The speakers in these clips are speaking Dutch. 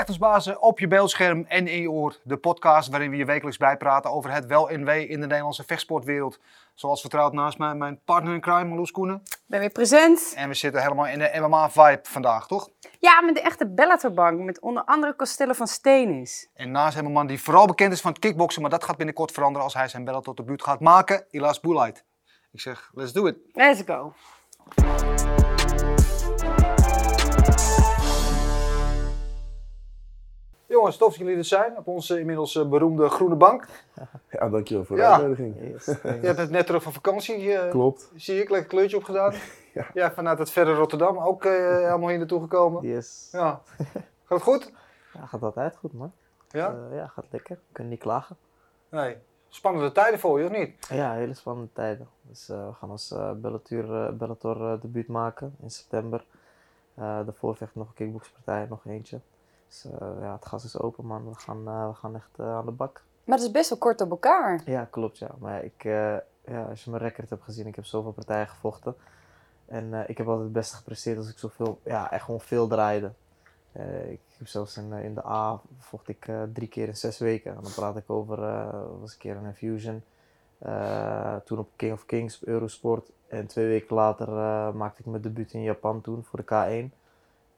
Vechtersbazen op je beeldscherm en in je oor. De podcast waarin we je wekelijks bijpraten over het wel en wee in de Nederlandse vechtsportwereld. Zoals vertrouwd naast mij mijn partner in crime, Marloes Koenen. ben weer present. En we zitten helemaal in de MMA-vibe vandaag, toch? Ja, met de echte Bellatorbank. Met onder andere Costello van Steenis. En naast hem een man die vooral bekend is van het kickboksen, maar dat gaat binnenkort veranderen als hij zijn Bellator debuut gaat maken. Ilaas Boelight. Ik zeg, let's do it. Let's go. Jongens, tof dat jullie er zijn op onze inmiddels eh, beroemde groene bank. Ja, dankjewel voor de Ja. uitnodiging. Je bent net terug van vakantie, eh, Klopt. zie ik. Lekker kleurtje opgedaan. Ja. ja, vanuit het verre Rotterdam ook eh, helemaal hier naartoe gekomen. Yes. Ja. Gaat het goed? Ja, gaat altijd goed, man. Ja? Eh, ja, gaat lekker. We kunnen niet klagen. Nee. Spannende tijden voor je, of niet? Ja, hele spannende tijden. Dus eh, we gaan ons eh Bellator, eh, Bellator debuut maken in september. Eh daarvoor vecht nog een kickboxpartij, nog eentje. Dus eh, ja, het gas is open, man. We gaan, eh, we gaan echt eh, aan de bak. Maar het is best wel kort op elkaar. Ja, klopt, ja. Maar ik, ja, als je mijn record hebt gezien, ik heb zoveel partijen gevochten. En ik heb altijd het beste gepresteerd als ik zoveel, ja, echt gewoon veel draaide. Ik heb zelfs in, in de A vocht ik drie keer in zes weken. En dan praat ik over, was een keer een Infusion. Eh, toen op King of Kings, Eurosport. En twee weken later maakte ik mijn debuut in Japan toen, voor de K1.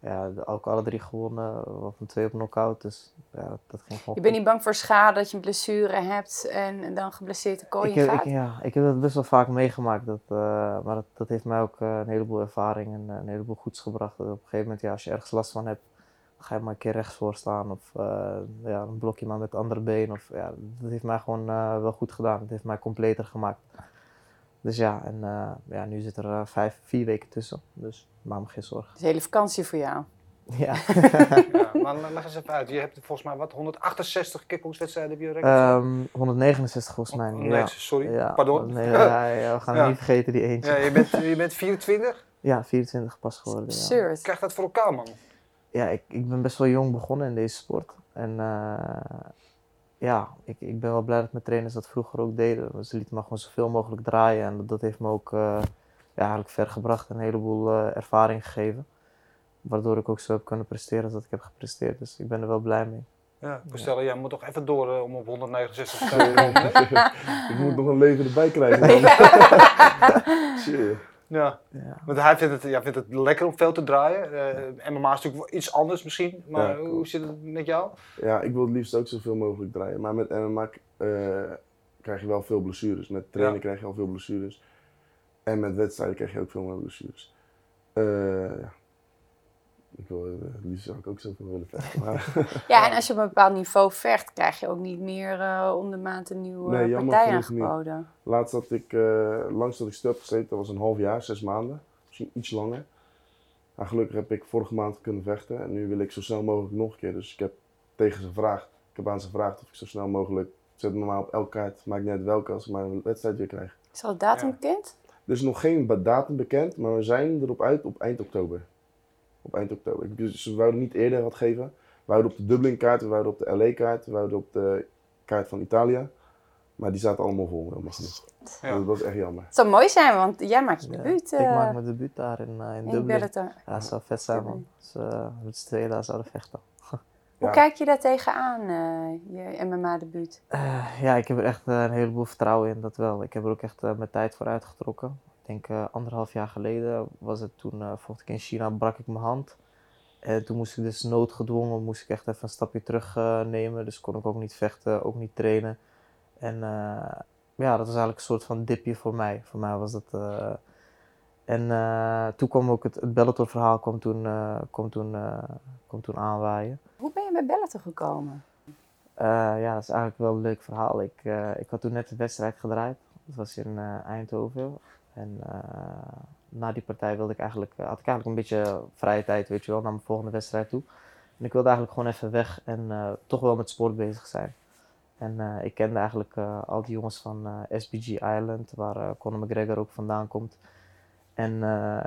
Ja, ook alle drie gewonnen, van twee op knockout. Dus ja, dat ging gewoon Je bent niet bang voor schade, dat je een blessure hebt en dan geblesseerd de kooi ik in heb, gaat? ik, ja, ik heb dat best wel vaak meegemaakt. Dat, eh, maar dat, dat heeft mij ook eh, een heleboel ervaring en eh, een heleboel goeds gebracht. Dat op een gegeven moment, ja, als je ergens last van hebt, dan ga je maar een keer rechts voor staan. Of ja, dan blok je maar met het andere been. Of, ja, dat heeft mij gewoon wel goed gedaan. Het heeft mij completer gemaakt. Dus ja, en eh, ja, nu zit er eh, vijf, vier weken tussen. Dus maak me geen zorgen. Het is een hele vakantie voor jou. Ja. Ja, maar leg eens even uit. Je hebt volgens mij wat, 168 kickboxwedstrijden heb je record? Ehm 169 volgens mij. nee, ja. sorry. Ja, Pardon? Nee, ja, ja, we gaan Ja. niet vergeten die eentje. Ja, je, bent, je bent 24. Ja, 24 pas geworden. Ja. Absurd. Krijg dat voor elkaar, man. ja, ik, ik ben best wel jong begonnen in deze sport. En eh, ja, ik, ik ben wel blij dat mijn trainers dat vroeger ook deden. Ze lieten me gewoon zoveel mogelijk draaien. En dat, dat heeft me ook eh, ja, eigenlijk ver gebracht en een heleboel eh, ervaring gegeven. Waardoor ik ook zo heb kunnen presteren als dat ik heb gepresteerd. Dus ik ben er wel blij mee. Ja, Costello, jij moet toch even door eh, om op 169 te zijn. hè? ik moet nog een leven erbij krijgen. Shit. ja. Ja. Want hij vindt het, ja, vindt het lekker om veel te draaien. Eh MMA is natuurlijk iets anders misschien. Maar Ja, hoe zit het met jou? Ja, ik wil het liefst ook zoveel mogelijk draaien. Maar met MMA eh, krijg je wel veel blessures. Met trainen Ja. krijg je al veel blessures. En met wedstrijden krijg je ook veel meer blessures. Eh, ja. Ik wil, eh, het liefst zou ik ook zoveel willen vechten. Maar Ja, en als je op een bepaald niveau vecht, krijg je ook niet meer eh, om de maand een nieuwe Nee, jammer partij niet. aangeboden. laatst had ik, eh langst dat ik stil heb gezeten, dat was een half jaar, zes maanden. Misschien iets langer. Maar gelukkig heb ik vorige maand kunnen vechten. En nu wil ik zo snel mogelijk nog een keer. Dus ik heb tegen ze gevraagd. Ik heb aan ze gevraagd of ik zo snel mogelijk. Zet me maar op elke kaart. Maakt niet uit welke als ik maar een wedstrijd weer krijg. Is al de datum Ja. bekend? Er is nog geen datum bekend, maar we zijn erop uit op eind oktober. Op eind oktober. Ik- Dus we wouden niet eerder wat geven. We wouden op de Dublin kaart, we wouden op de LA kaart, we wouden op de kaart van Italië. Maar die zaten allemaal vol, helemaal genoeg. Ja. Dat was echt jammer. Het zou mooi zijn, want jij maakt je Ja, debuut ik eh, maak mijn debuut daar in, eh, in in Dublin. Bellator. Ja, het zou vet zijn man. Dus, eh, met z'n tweeën daar zouden vechten. Hoe Ja. kijk je daar tegenaan, eh je MMA-debuut? Eh, ja, ik heb er echt eh, een heleboel vertrouwen in, dat wel. Ik heb er ook echt eh, mijn tijd voor uitgetrokken. Ik denk eh, anderhalf jaar geleden was het toen, eh vocht ik in China, brak ik mijn hand. En toen moest ik dus noodgedwongen, moest ik echt even een stapje terug eh, nemen. Dus kon ik ook niet vechten, ook niet trainen. En ja, dat was eigenlijk een soort van dipje voor mij. Voor mij was dat... en toen kwam ook het, het Bellator verhaal kwam toen, kwam toen, kwam toen aanwaaien. Hoe ben je bij Bellator gekomen? Ja, dat is eigenlijk wel een leuk verhaal. Ik, ik had toen net de wedstrijd gedraaid. Dat was in Eindhoven. En eh, na die partij wilde ik eigenlijk, eh, had ik eigenlijk een beetje vrije tijd, weet je wel, naar mijn volgende wedstrijd toe. En ik wilde eigenlijk gewoon even weg en eh, toch wel met sport bezig zijn. En ik kende eigenlijk al die jongens van SBG Island, waar Conor McGregor ook vandaan komt. En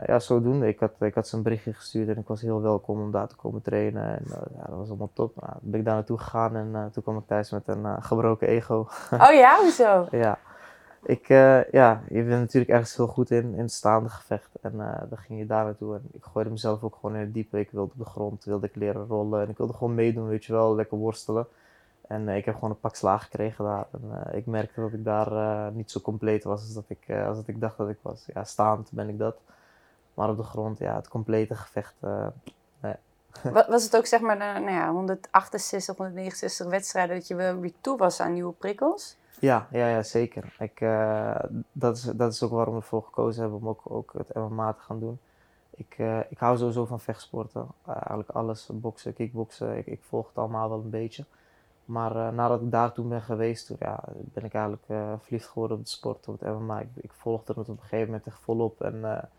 ja, zodoende. Ik had, ik had ze een berichtje gestuurd en ik was heel welkom om daar te komen trainen. En ja, dat was allemaal top. Nou, toen ben ik daar naartoe gegaan en toen kwam ik thuis met een gebroken ego. Oh ja, hoezo? ja. Ik, eh, ja, je bent natuurlijk ergens heel goed in, in het staande gevecht. En eh, dan ging je daar naartoe. En ik gooide mezelf ook gewoon in het diepe. Ik wilde op de grond, wilde ik leren rollen. En ik wilde gewoon meedoen, weet je wel, lekker worstelen. En eh, ik heb gewoon een pak slaag gekregen daar. En ik merkte dat ik daar niet zo compleet was als dat, ik, als dat ik dacht dat ik was. Ja, staand ben ik dat. Maar op de grond, ja, het complete gevecht, nee. Was het ook zeg maar, nou ja, 168, 169 wedstrijden dat je weer toe was aan nieuwe prikkels? Ja, ja, ja zeker. Ik, uh, dat, is, dat is ook waarom we ervoor gekozen hebben om ook, ook het MMA te gaan doen. Ik, uh, ik hou sowieso van vechtsporten. Uh, eigenlijk alles, boksen, kickboksen, ik, ik, volg het allemaal wel een beetje. Maar nadat ik daar toen ben geweest, ja, ben ik eigenlijk verliefd geworden op de sport, op het MMA. Ik, ik volgde het op een gegeven moment echt volop en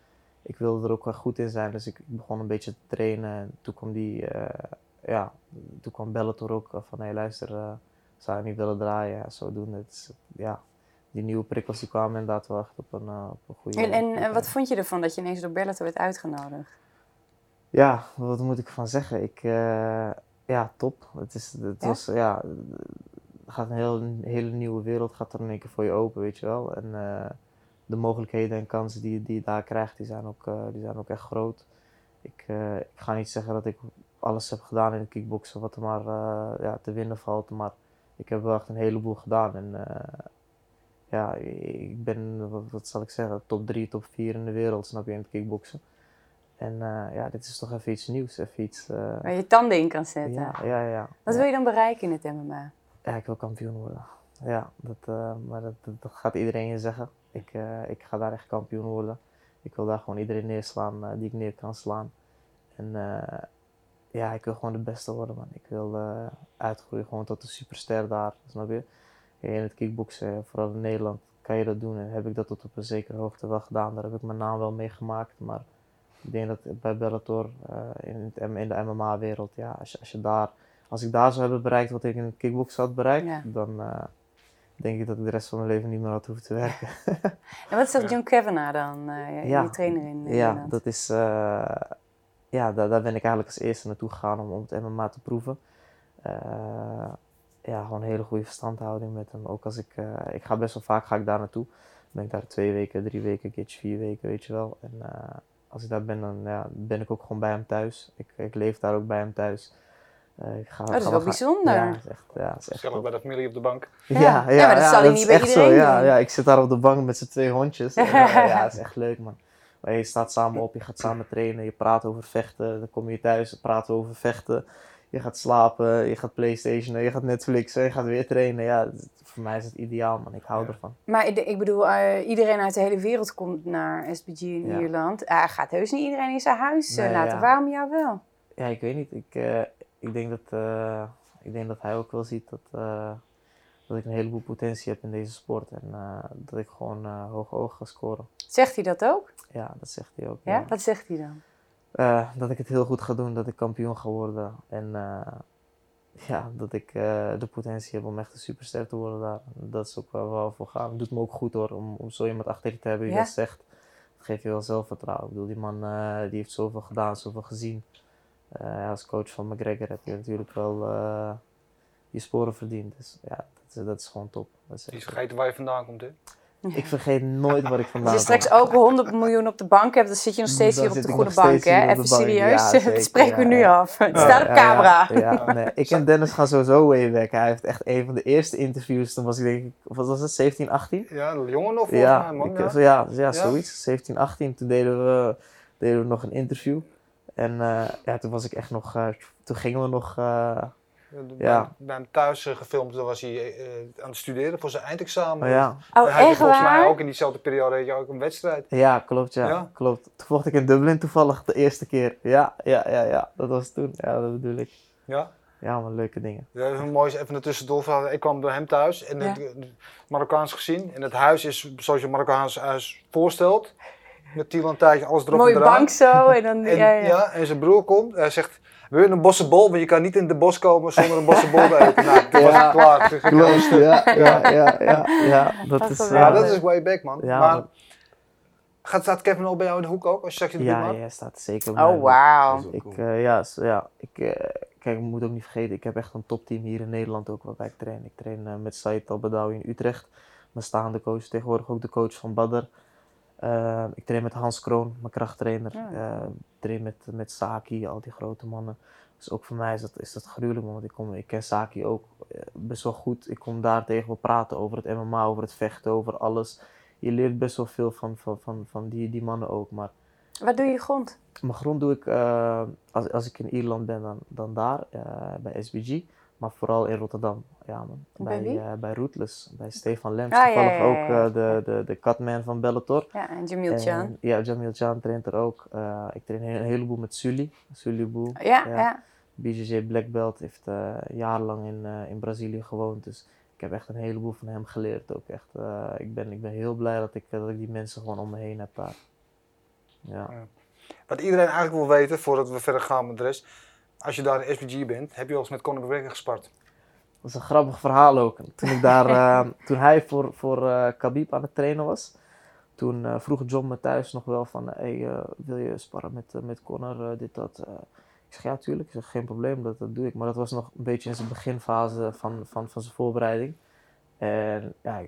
ik wilde er ook wel goed in zijn. Dus ik, ik begon een beetje te trainen. En toen kwam die, ja, toen kwam Bellator ook van, hé hey, luister zou je niet willen draaien. Ja, zodoende. Het ja, die nieuwe prikkels die kwamen inderdaad wel echt op een, uh, op een goede En, en, en wat vond je ervan dat je ineens door Bellator werd uitgenodigd? Ja, wat moet ik ervan zeggen? Ik, uh, ja, top. Het, is, het ja? was, ja, gaat een, heel, een hele nieuwe wereld gaat er in één keer voor je open, weet je wel. En uh, de mogelijkheden en kansen die, die je daar krijgt, die zijn ook, die zijn ook echt groot. Ik, ik ga niet zeggen dat ik alles heb gedaan in het kickboksen wat er maar ja, te winnen valt, maar ik heb wel echt een heleboel gedaan. En uh, ja, ik ben, wat, wat, zal ik zeggen, top 3, top 4 in de wereld, snap je, in het kickboksen. En uh, ja, dit is toch even iets nieuws, even iets... Uh, Waar je tanden in kan zetten. Ja, ja, ja. Wat wil je dan bereiken in het MMA? Ja, ik wil kampioen worden. Ja, dat, maar dat, dat, gaat iedereen je zeggen. Ik, ik ga daar echt kampioen worden. Ik wil daar gewoon iedereen neerslaan die ik neer kan slaan. En ja, ik wil gewoon de beste worden, man. Ik wil uh, uitgroeien gewoon tot een superster daar, snap je? In het kickboksen, vooral in Nederland, kan je dat doen. En heb ik dat tot op een zekere hoogte wel gedaan. Daar heb ik mijn naam wel mee gemaakt. Maar ik denk dat bij Bellator, uh, in, het, in, de MMA-wereld, ja, als je, als je daar... Als ik daar zou hebben bereikt wat ik in het kickboksen had bereikt, dan uh, denk ik dat ik de rest van mijn leven niet meer had hoeven te werken. en wat is dat John Kavanagh dan, je, ja, je trainer in Ja, dat is ja, daar, daar ben ik eigenlijk als eerste naartoe gegaan om, om het MMA te proeven. Uh, ja, gewoon een hele goede verstandhouding met hem. Ook als ik, uh, ik ga best wel vaak ga ik daar naartoe. Dan ben ik daar twee weken, drie weken, keertje vier weken, weet je wel. En uh, als ik daar ben, dan ja, ben ik ook gewoon bij hem thuis. Ik, ik leef daar ook bij hem thuis. ik ga, oh, dat is wel bijzonder. Ja, is echt, ja, is echt bij de familie op de bank. Ja, ja, ja, maar dat zal hij niet bij iedereen zo, ja, ja, ik zit daar op de bank met zijn twee hondjes. en, ja, dat is echt leuk man je staat samen op, je gaat samen trainen, je praat over vechten. Dan kom je thuis, praten over vechten. Je gaat slapen, je gaat Playstation, je gaat Netflixen, je gaat weer trainen. Ja, voor mij is het ideaal, man. Ik hou ervan. Maar ik bedoel, uh, iedereen uit de hele wereld komt naar SBG in Ierland. Uh, gaat heus niet iedereen in zijn huis uh, laten. Waarom jou wel? Ja, ik weet niet. Ik, ik, denk, dat, ik denk dat hij ook wel ziet dat, dat ik een heleboel potentie heb in deze sport. En dat ik gewoon hoge ogen ga scoren. Zegt hij dat ook? Ja, dat zegt hij ook. Ja? Wat zegt hij dan? Uh, dat ik het heel goed ga doen, dat ik kampioen ga worden. En uh, ja, dat ik uh, de potentie heb om echt een superster te worden daar. Dat is ook waar we voor gaan. Het doet me ook goed hoor, om, om zo iemand achter je te hebben die ja? dat zegt. Dat geeft je wel zelfvertrouwen. Ik bedoel, die man die heeft zoveel gedaan, zoveel gezien. als coach van McGregor heb je natuurlijk wel je sporen verdiend. Dus ja, dat is, dat is gewoon top. Dat is, vergeten waar je vandaan komt hè? Ik vergeet nooit wat ik vandaan Als je straks ook 100 miljoen op de bank hebt, dan zit je nog steeds hier op de goede bank. Hè? Even serieus, ja, dat spreken we nu af. Het staat op camera. Ja, nee. Ik en Dennis gaan sowieso way back. Hij heeft echt een van de eerste interviews, toen was ik denk ik, wat was het, 17, 18? Ja, jongen nog ja, mij, man. Ik, ja. ja, zoiets. 17, 18. Toen deden we, deden we nog een interview. En uh, ja, toen was ik echt nog, uh, toen gingen we nog... Uh, ja. Bij hem thuis uh, gefilmd, dan was hij uh, aan het studeren voor zijn eindexamen. Oh, ja. Oh, hij echt volgens mij ook in diezelfde periode had je ook een wedstrijd. Ja, klopt, ja. ja. klopt. Toen vocht ik in Dublin toevallig de eerste keer. Ja, ja, ja, ja. Dat was toen. Ja, dat bedoel ik. Ja? Ja, maar leuke dingen. Ja, een mooi even tussendoor. Ik kwam bij hem thuis en ja. het Marokkaans gezien. En het huis is zoals je Marokkaans huis voorstelt. Met Tieland tijdje, alles erop Mooie en bank zo. En, dan, en, ja, ja. ja, en zijn broer komt. Hij zegt, wil je een bossenbol? Want je kan niet in de bos komen zonder een bossenbol te eten. Nou, toen was ja, klaar. Klopt, ja, ja, ja, ja, ja. Dat is, ja, dat is way back, man. Ja, maar, gaat, staat Kevin al bij jou in de hoek ook, als je straks in de Ja, ja, staat zeker Oh, wauw. Ik, uh, ja, so, ja, ik, uh, kijk, ik moet ook niet vergeten, ik heb echt een topteam hier in Nederland ook waarbij ik train. Ik train uh, met Said Al-Badawi in Utrecht. mijn staande coach. Tegenwoordig ook de coach van Badr. ik train met Hans Kroon, mijn krachttrainer. Ik train met, met Saki, al die grote mannen. Dus ook voor mij is dat, is dat gruwelijk, want ik, kom, ik ken Saki ook best wel goed. Ik kom daar tegen wel praten over het MMA, over het vechten, over alles. Je leert best wel veel van, van, van, van die, die mannen ook. Maar Wat doe je grond? Mijn grond doe ik, uh, als, als ik in Ierland ben, dan, dan daar, uh, bij SBG. Maar vooral in Rotterdam. Ja, man. Bij, bij, uh, bij Rootless, bij Stefan Lems. Ah, Toevallig ja, ja, ja, ook de, de, de cutman van Bellator. Ja, en Jamil Chan. Ja, Jamil Chan traint er ook. ik train een heleboel met Sully. Sully Boel. Ja, ja. BJJ Black Belt heeft jarenlang in, in Brazilië gewoond. Dus ik heb echt een heleboel van hem geleerd. Ook echt, ik, ben, ik ben heel blij dat ik, dat ik die mensen gewoon om me heen heb daar. Ja. Wat iedereen eigenlijk wil weten, voordat we verder gaan met de rest. Als je daar in SPG bent, heb je wel eens met Conor McGregor gespart? Dat is een grappig verhaal ook. Toen, ik daar, uh, toen hij voor, voor uh, Khabib aan het trainen was, toen uh, vroeg John me thuis nog wel van, hey, wil je sparren met, met Conor, dit, dat. ik zeg, ja, tuurlijk. Ik zeg, geen probleem, dat, dat doe ik. Maar dat was nog een beetje in zijn beginfase van, van, van zijn voorbereiding. En ja,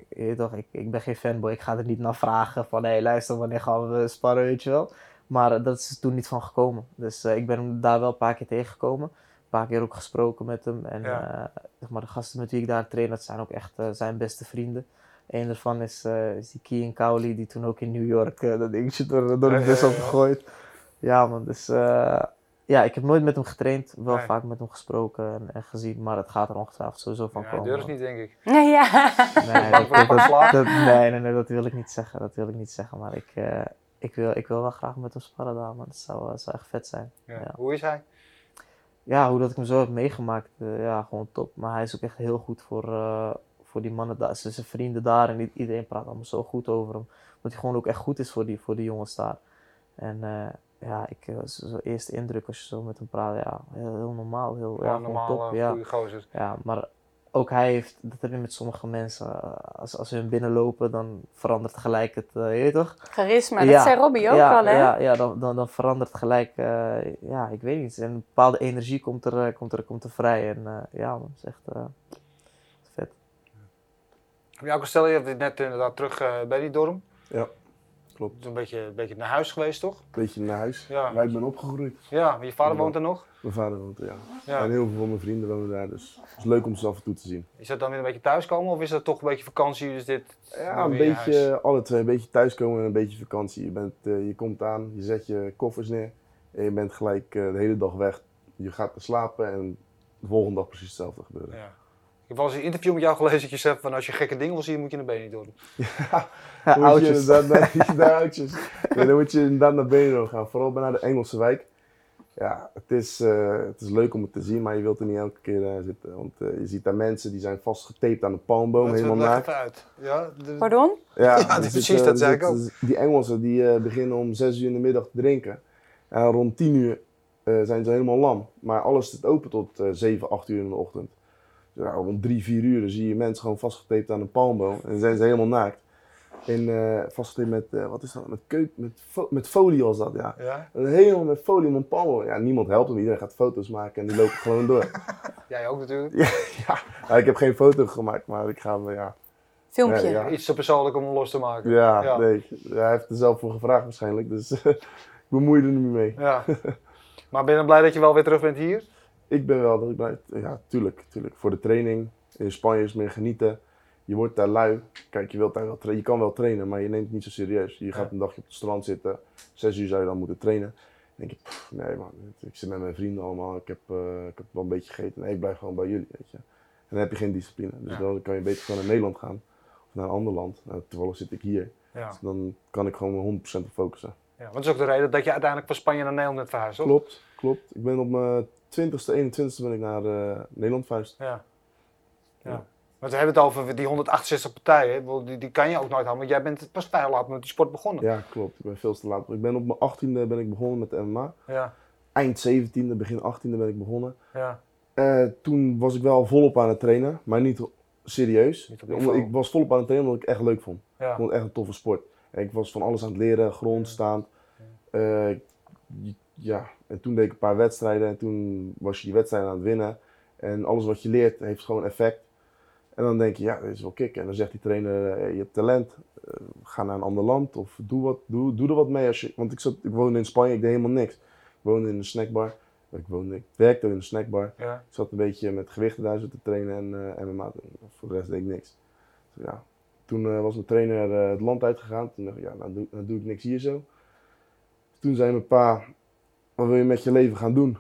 ik, ik ben geen fanboy. Ik ga er niet naar vragen van, hé, hey, luister, wanneer gaan we sparren, weet je wel. Maar dat is toen niet van gekomen. Dus uh, ik ben hem daar wel een paar keer tegengekomen. Een paar keer ook gesproken met hem. En ja. uh, zeg maar, de gasten met wie ik daar train, dat zijn ook echt uh, zijn beste vrienden. Een daarvan is, is die Kian Cowley, die toen ook in New York dat dingetje door, door de bus had gegooid. Ja man, dus ja, ik heb nooit met hem getraind. Wel nee. vaak met hem gesproken en, en, gezien. Maar het gaat er ongetwijfeld sowieso van ja, komen. durf niet, denk ik. Nee, ja. Nee, dat, dat, dat, nee, nee, nee, dat wil ik niet zeggen. Dat wil ik niet zeggen. Maar ik, ik wil, ik wil wel graag met hem sparren daar, maar dat zou, dat zou echt vet zijn. Ja. Ja. Hoe is hij? Ja, hoe dat ik hem zo heb meegemaakt, uh, ja, gewoon top. Maar hij is ook echt heel goed voor, uh, voor die mannen daar, zijn vrienden daar. En iedereen praat allemaal zo goed over hem. Dat hij gewoon ook echt goed is voor die, voor die jongens daar. En uh, ja, ik, zo eerste indruk als je zo met hem praat, ja, heel, heel normaal. Heel, ja, normaal, top. ja. Gozer. ja, maar ook hij heeft, dat heb je met sommige mensen, als, als ze hun binnenlopen, dan verandert gelijk het, uh, je weet toch? Charisma, dat zei Robbie ook ja, al, hè? Ja, ja dan, dan, dan verandert gelijk, uh, ja, ik weet niet, een bepaalde energie komt er, uh, komt er, komt er vrij. En ja, man, is echt vet. Ja, ook stel je hebt net inderdaad terug bij die dorm. Ja. Klopt. Een beetje, een beetje naar huis geweest, toch? Een beetje naar huis. Ja. Ik ben opgegroeid. Ja, maar je vader woont er nog? Mijn vader woont er, ja. ja. En heel veel van mijn vrienden wonen daar, dus het is leuk om ze af en toe te zien. Is dat dan weer een beetje thuiskomen of is dat toch een beetje vakantie? Dus dit ja, een beetje alle twee. Een beetje thuiskomen en een beetje vakantie. Je, bent, uh, je komt aan, je zet je koffers neer en je bent gelijk uh, de hele dag weg. Je gaat slapen en de volgende dag precies hetzelfde gebeuren. Ja. Ik heb wel eens een interview met jou gelezen dat je zegt van als je gekke dingen wil zien, moet je naar benen doen. Ja, ja oudjes. Dan moet je naar, oudjes. Ja, dan moet je inderdaad naar benen gaan. Vooral bij naar de Engelse wijk. Ja, het is, uh, het is leuk om het te zien, maar je wilt er niet elke keer uh, zitten. Want uh, je ziet daar mensen die zijn vastgetaped aan de palmboom, helemaal naakt. uit. Ja, de... Pardon? Ja, ja precies, zit, dat zei ik ook. Die Engelsen die beginnen om 6 uur in de middag te drinken. En rond 10 uur zijn ze helemaal lam. Maar alles staat open tot 7, 8 uur in de ochtend ja, om drie, vier uur zie je mensen gewoon vastgetaped aan een palmboom. En dan zijn ze helemaal naakt. En uh, vastgetaped met, uh, wat is dat, met, keup, met, fo met folie was dat, ja. ja? Helemaal met folie om een palmboom. Ja, niemand helpt hem, iedereen gaat foto's maken en die lopen gewoon door. Jij ook natuurlijk? Ja, ja. Nou, ik heb geen foto gemaakt, maar ik ga, ja. Filmpje? Ja, Iets te persoonlijk om hem los te maken. Ja, ja. nee. hij heeft er zelf voor gevraagd waarschijnlijk, dus ik bemoei er niet mee. Ja. Maar ben je dan blij dat je wel weer terug bent hier? Ik ben wel dat ik blij. Ja, tuurlijk, tuurlijk. Voor de training. In Spanje is meer genieten. Je wordt daar lui. Kijk, je, wilt daar wel je kan wel trainen, maar je neemt het niet zo serieus. Je gaat een dagje op het strand zitten. Zes uur zou je dan moeten trainen. Dan denk je, pff, nee man, ik zit met mijn vrienden allemaal. Ik heb, uh, ik heb wel een beetje gegeten. Nee, ik blijf gewoon bij jullie, weet je. En dan heb je geen discipline. Dus ja. dan kan je beter gewoon naar Nederland gaan. Of naar een ander land. Nou, toevallig zit ik hier. Ja. Dus dan kan ik gewoon 100% op focussen. Ja, want dat is ook de reden dat je uiteindelijk van Spanje naar Nederland bent verhuisd, Klopt, klopt. Ik ben op mijn 20ste, 21ste ben ik naar uh, Nederland verhuisd. Ja. ja. ja. Maar we hebben het over die 168 partijen, die, die kan je ook nooit halen, want jij bent pas vrij laat met die sport begonnen. Ja, klopt. Ik ben veel te laat. Ik ben op mijn 18e ben ik begonnen met de MMA. Ja. Eind 17e, begin 18e ben ik begonnen. Ja. Uh, toen was ik wel volop aan het trainen, maar niet serieus. Niet ik was volop aan het trainen omdat ik het echt leuk vond. Ja. Ik vond het echt een toffe sport. Ik was van alles aan het leren, grond, staan. Uh, ja, en toen deed ik een paar wedstrijden en toen was je die wedstrijden aan het winnen. En alles wat je leert heeft gewoon effect. En dan denk je, ja, dit is wel kicken. En dan zegt die trainer, eh, je hebt talent, eh, ga naar een ander land of doe, wat, doe, doe er wat mee. Als je, want ik, zat, ik woonde in Spanje, ik deed helemaal niks. Ik woonde in een snackbar. Ik, woonde, ik werkte in een snackbar. Ja. Ik zat een beetje met gewichten daar zo te trainen en uh, MMA. Voor de rest deed ik niks. Dus ja. Toen uh, was mijn trainer uh, het land uitgegaan. Toen dacht ik, ja, nou doe, dan doe ik niks hier zo. Toen zei mijn pa, wat wil je met je leven gaan doen?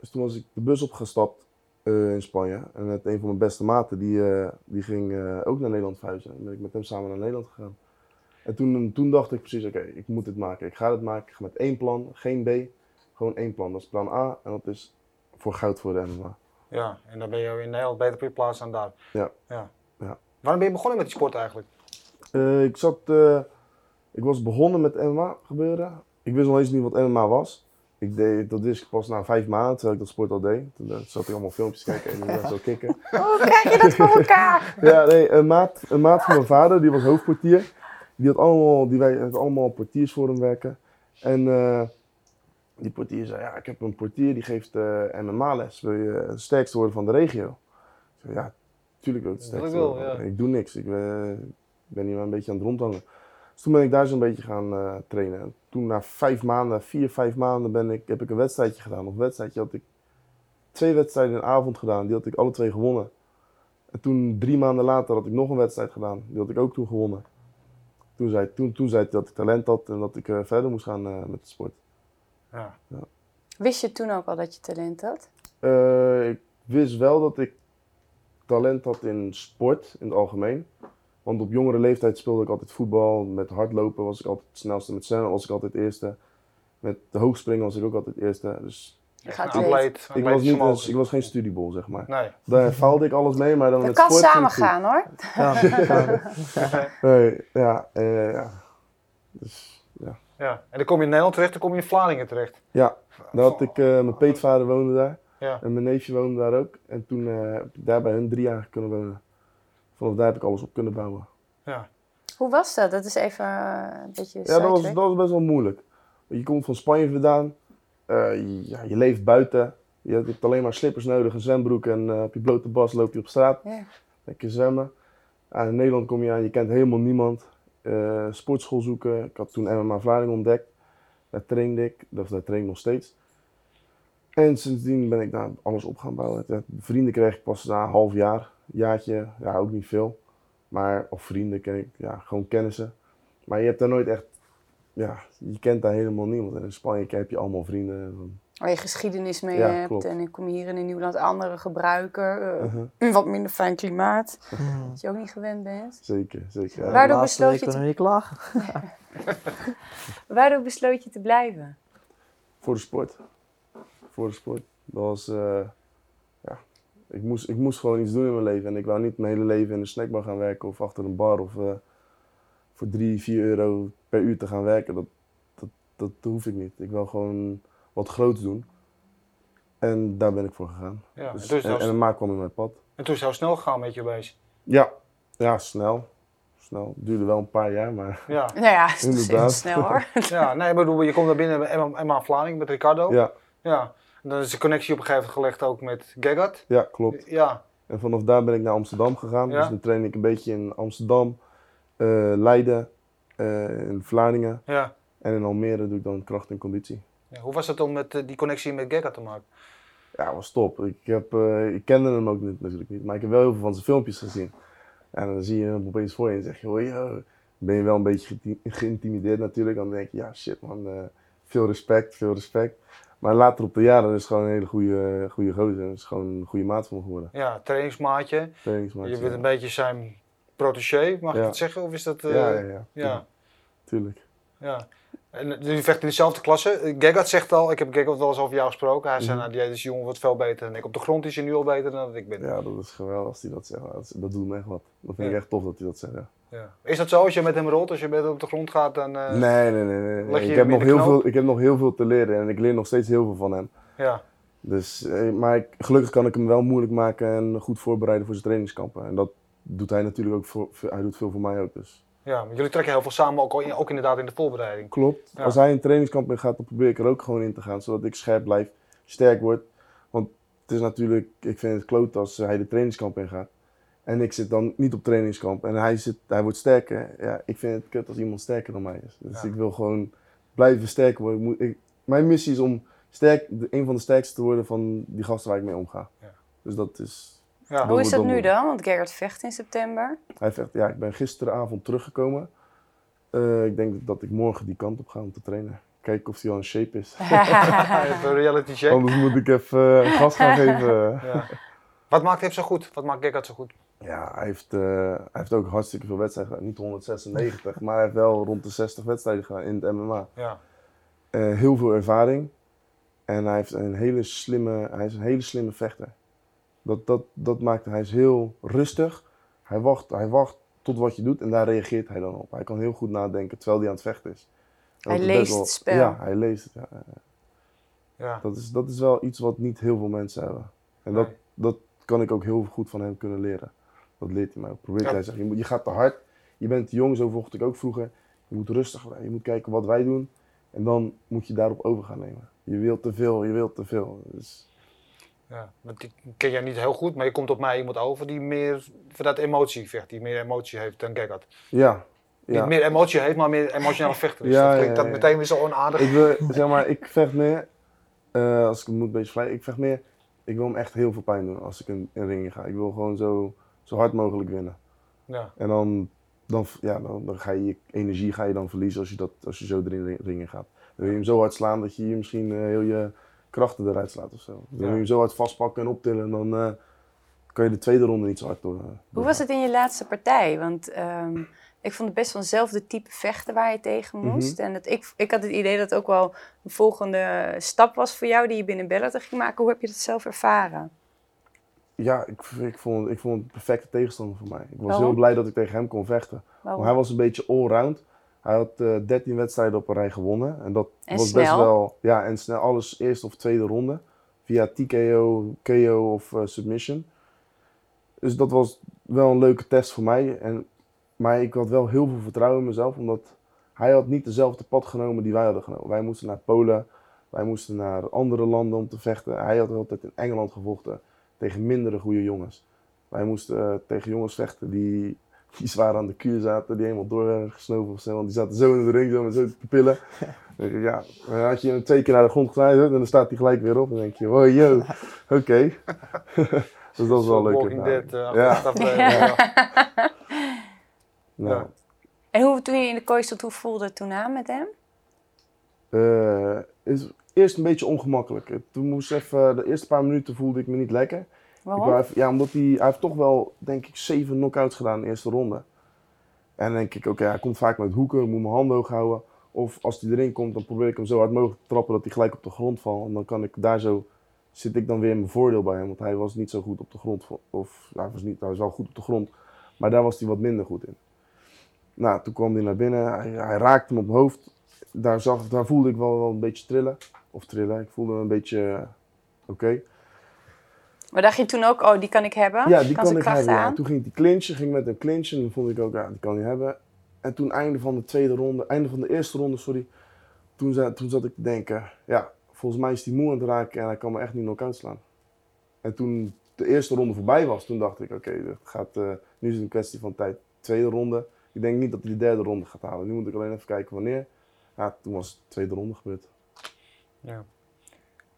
Dus toen was ik de bus opgestapt uh, in Spanje. En met een van mijn beste maten, die, die ging ook naar Nederland verhuizen. En ben ik met hem samen naar Nederland gegaan. En toen, toen dacht ik precies, oké, okay, ik moet dit maken. Ik ga dit maken. Ik ga met één plan, geen B. Gewoon één plan. Dat is plan A en dat is voor goud voor de MMA. Ja, en dan ben je in Nederland beter op je plaats dan daar. Ja. ja. Waarom ben je begonnen met die sport eigenlijk? Uh, ik zat, uh, ik was begonnen met MMA gebeuren. Ik wist nog eens niet wat MMA was. Ik deed, dat wist ik pas na vijf maanden, terwijl ik dat sport al deed. Toen uh, zat ik allemaal filmpjes kijken en ik zo kicken. Hoe krijg je dat voor elkaar? ja, nee, een maat, een maat van mijn vader, die was hoofdportier. Die had allemaal, die wij had allemaal portiers voor hem werken. En die portier zei, ja, ik heb een portier die geeft uh, MMA-les. Wil je het sterkste worden van de regio? Ik zei, ja, tuurlijk wil ik het. Ja. Ik doe niks. Ik ben, ben hier maar een beetje aan het rondhangen. Dus toen ben ik daar zo'n beetje gaan uh, trainen. En toen na vijf maanden, vier, vijf maanden ben ik, heb ik een wedstrijdje gedaan. Of een wedstrijdje had ik twee wedstrijden in de avond gedaan. Die had ik alle twee gewonnen. En toen drie maanden later had ik nog een wedstrijd gedaan. Die had ik ook toen gewonnen. Toen zei, toen, toen zei hij dat ik talent had en dat ik uh, verder moest gaan met de sport. Ja. ja. Wist je toen ook al dat je talent had? Uh, ik wist wel dat ik talent had in sport in het algemeen. Want op jongere leeftijd speelde ik altijd voetbal. Met hardlopen was ik altijd het snelste. Met zwemmen was ik altijd eerste. Met de hoogspringen was ik ook altijd eerste. Dus je gaat een atleet, ik, was niet, ik was geen studiebol, zeg maar. Nee. Daar faalde ik alles mee, maar dan dat met kan sport samen gaan, hoor. Ja, nee, ja, uh, ja. Dus, ja. Ja, en dan kom je in Nederland terecht, dan kom je in Vlaardingen terecht. Ja, daar had ik, uh, mijn peetvader woonde daar. Ja. En mijn neefje woonde daar ook. En toen uh, heb ik daar bij hun drie jaar kunnen wonen. Vanaf daar heb ik alles op kunnen bouwen. Ja. Hoe was dat? Dat is even uh, een beetje Ja, dat was, dat was best wel moeilijk. Je komt van Spanje vandaan. Je, ja, je leeft buiten. Je hebt alleen maar slippers nodig, een zwembroek. En op je blote bas loop je op straat. Ja. Lekker zwemmen. in Nederland kom je aan, je kent helemaal niemand. Uh, sportschool zoeken. Ik had toen MMA Vlaardingen ontdekt. Daar trainde ik, of daar train ik nog steeds. En sindsdien ben ik daar alles op gaan bouwen. Ja, vrienden kreeg ik pas na een half jaar, jaartje, ja ook niet veel. Maar, of vrienden ken ik, ja, gewoon kennissen. Maar je hebt daar nooit echt, ja, je kent daar helemaal niemand. En in Spanje heb je allemaal vrienden. Waar je geschiedenis mee Ja, hebt. klopt. En dan kom hier in een nieuw land andere gebruiker. Uh-huh. een wat minder fijn klimaat. Mm. Dat je ook niet gewend bent. Zeker, zeker. Ja, Waardoor besloot je te- klagen. Waardoor besloot je te blijven? Voor de sport. Voor de sport. Dat was, eh, ja, ik moest, ik moest gewoon iets doen in mijn leven. En ik wou niet mijn hele leven in een snackbar gaan werken of achter een bar of eh, voor 3, 4 euro per uur te gaan werken. Dat, dat, dat hoef ik niet. Ik wil gewoon wat groots doen. En daar ben ik voor gegaan. Ja, Dus, en toen is en, maak kwam in mijn pad. En toen is het heel snel gegaan met je bezig. Ja, ja snel. Snel. Het duurde wel een paar jaar, maar Ja, Nou ja, het is nog Inderdaad. steeds snel hoor. ja nee, ik bedoel, je komt daar binnen bij Emma, Emma Vlaardingen met Ricardo. ja, Ja. En dan is de connectie op een gegeven moment gelegd ook met Gegard. ja, klopt. Ja, En vanaf daar ben ik naar Amsterdam gegaan. Ja. Dus dan train ik een beetje in Amsterdam, eh, Leiden, eh, in Vlaardingen. ja. En in Almere doe ik dan kracht en conditie. Ja, Hoe was het om met eh, die connectie met Gegard te maken? Ja, was top. Ik, heb, ik kende hem ook niet, natuurlijk niet, maar ik heb wel heel veel van zijn filmpjes gezien. En dan zie je hem opeens voor je en zeg je, yo. ben je wel een beetje geïntimideerd natuurlijk. Dan denk je, ja shit man, veel respect, veel respect. Maar later op de jaren is het gewoon een hele goede, goede gozer. Het is gewoon een goede maat van me geworden. Ja, trainingsmaatje. Trainingsmaatje. Je bent een beetje zijn protégé, mag ik Ja. het zeggen? Of is dat... eh, Ja, ja, ja. ja. Tuurlijk. Ja. En jullie vechten in dezelfde klasse. Gegard zegt al, ik heb Gegard wel eens over jou gesproken. Hij zei, Mhm. nou, die deze jongen wordt veel beter dan ik. Op de grond is hij nu al beter dan dat ik ben. Ja, dat is geweldig als hij dat zegt. Dat, doet me echt wat. Dat vind ik echt tof dat hij dat zegt. Ja. Ja. Is dat zo als je met hem rolt, als je met hem op de grond gaat? Dan, eh, Nee, nee, nee. nee. Ik, heb nog heel veel, ik heb nog heel veel te leren en ik leer nog steeds heel veel van hem. Ja. Dus, eh, maar ik, gelukkig kan ik hem wel moeilijk maken en goed voorbereiden voor zijn trainingskampen. En dat doet hij natuurlijk ook voor- hij doet veel voor mij ook. Dus. Ja, maar jullie trekken heel veel samen, ook, in- ook inderdaad in de voorbereiding. Klopt. Ja. Als hij een trainingskamp in gaat, dan probeer ik er ook gewoon in te gaan, zodat ik scherp blijf, sterk word. Want het is natuurlijk, ik vind het kloot als hij de trainingskamp in gaat En ik zit dan niet op trainingskamp en hij, zit, hij wordt sterker. Ja, ik vind het kut als iemand sterker dan mij is. Dus ik wil gewoon blijven sterker worden. Ik moet, ik, mijn missie is om sterk, een van de sterkste te worden van die gasten waar ik mee omga. Ja. Dus dat is... Ja. Hoe is dat nu dan? Want Gerard vecht in september. Hij vecht, ja, ik ben gisteravond teruggekomen. Uh, ik denk dat ik morgen die kant op ga om te trainen. Kijken of hij al in shape is. even een reality check. Anders moet ik even uh, gas gaan geven. Ja. Wat maakt hem zo goed? Wat maakt Gerard zo goed? Ja, hij heeft, uh, hij heeft ook hartstikke veel wedstrijden gedaan. Niet 196, maar hij heeft wel rond de 60 wedstrijden gedaan in het MMA. Ja. Uh, heel veel ervaring. En hij, heeft een hele slimme, hij is een hele slimme vechter. Dat, dat, dat maakt hij is heel rustig. Hij wacht, hij wacht tot wat je doet en daar reageert hij dan op. Hij kan heel goed nadenken terwijl hij aan het vechten is. hij leest het spel. Ja, hij leest het. Ja. ja. Dat, is, dat is wel iets wat niet heel veel mensen hebben. En dat, dat kan ik ook heel goed van hem kunnen leren. Dat leert hij mij ook. Probeert hij zeggen, je, moet, je gaat te hard. Je bent te jong, zo vocht ik ook vroeger. Je moet rustig blijven. Je moet kijken wat wij doen. En dan moet je daarop over gaan nemen. Je wilt te veel, je wilt te veel. Dus... Ja, ik ken jij niet heel goed, maar je komt op mij iemand over die meer dat emotie vecht, die meer emotie heeft dan Gerard. Ja. ja. Niet meer emotie heeft, maar meer emotionele vechter is. Ja, dat klinkt ja, dat meteen weer zo onaardig. Ik, wil, zeg maar, ik vecht meer, uh, als ik het moet een beetje vrij, ik vecht meer, ik wil hem echt heel veel pijn doen als ik in een ring ga. Ik wil gewoon zo, zo hard mogelijk winnen. Ja. En dan, dan, ja, dan, dan, ga je je energie ga je dan verliezen als je, dat, als je zo erin ringen gaat. Dan wil je hem zo hard slaan dat je je misschien uh, heel je krachten eruit slaat of zo. Dan wil je hem zo hard vastpakken en optillen en dan uh, kan je de tweede ronde niet zo hard door. Uh, Hoe was het in je laatste partij? Want um, ik vond het best wel eenzelfde type vechten waar je tegen mhm. moest. En dat ik, ik had het idee dat het ook wel een volgende stap was voor jou die je binnen Bellator ging maken. Hoe heb je dat zelf ervaren? Ja, ik, ik, vond, ik vond het een perfecte tegenstander voor mij. Ik was heel blij dat ik tegen hem kon vechten. Maar hij was een beetje allround. Hij had uh, eh, 13 wedstrijden op een rij gewonnen. En dat was best wel. Ja, en snel alles eerste of tweede ronde. Via TKO, KO of uh, submission. Dus dat was wel een leuke test voor mij. En, maar ik had wel heel veel vertrouwen in mezelf. Omdat hij had niet dezelfde pad genomen die wij hadden genomen. Wij moesten naar Polen. Wij moesten naar andere landen om te vechten. Hij had altijd in Engeland gevochten tegen mindere goede jongens. Wij moesten uh, tegen jongens vechten die, die zwaar aan de kuur zaten, die helemaal door werden gesnoven of zo. Want die zaten zo in de ring, zo met zo te pillen. ja, dan had je hem twee keer naar de grond geglijden en dan staat hij gelijk weer op. En dan denk je, oh yo, oké. Okay. dus dat is wel leuk. Dead, uh, ja. ja. Nou. En hoe, toen je in de kooi stond, hoe voelde het toen aan met hem? Uh, is eerst een beetje ongemakkelijk. Toen moest even, de eerste paar minuten voelde ik me niet lekker. Ja, omdat hij, hij heeft toch wel, denk ik, zeven knockouts gedaan in de eerste ronde. En dan denk ik, oké, hij komt vaak met hoeken, moet mijn handen hoog houden. Of als hij erin komt, dan probeer ik hem zo hard mogelijk te trappen dat hij gelijk op de grond valt. En dan kan ik daar zo, zit ik dan weer in mijn voordeel bij hem. Want hij was niet zo goed op de grond. Of hij was, niet, hij was wel goed op de grond, maar daar was hij wat minder goed in. Nou, toen kwam hij naar binnen, hij, hij raakte hem op mijn hoofd. Daar, zag, daar voelde ik wel, wel een beetje trillen. Of trillen, ik voelde een beetje oké. Maar dacht je toen ook, oh, die kan ik hebben? Ja, die kan, ik hebben. Ja. Toen ging ik die clinchen, ging met hem clinchen. En dan vond ik ook, ja, die kan hij hebben. En toen einde van de tweede ronde, einde van de eerste ronde, sorry. Toen, toen zat ik te denken, ja, volgens mij is die moe aan het raken en hij kan me echt niet knock-out slaan. En toen de eerste ronde voorbij was, toen dacht ik, oké, gaat uh, nu is het een kwestie van tijd. Tweede ronde. Ik denk niet dat hij de derde ronde gaat halen. Nu moet ik alleen even kijken wanneer. Ja, toen was de tweede ronde gebeurd. Ja.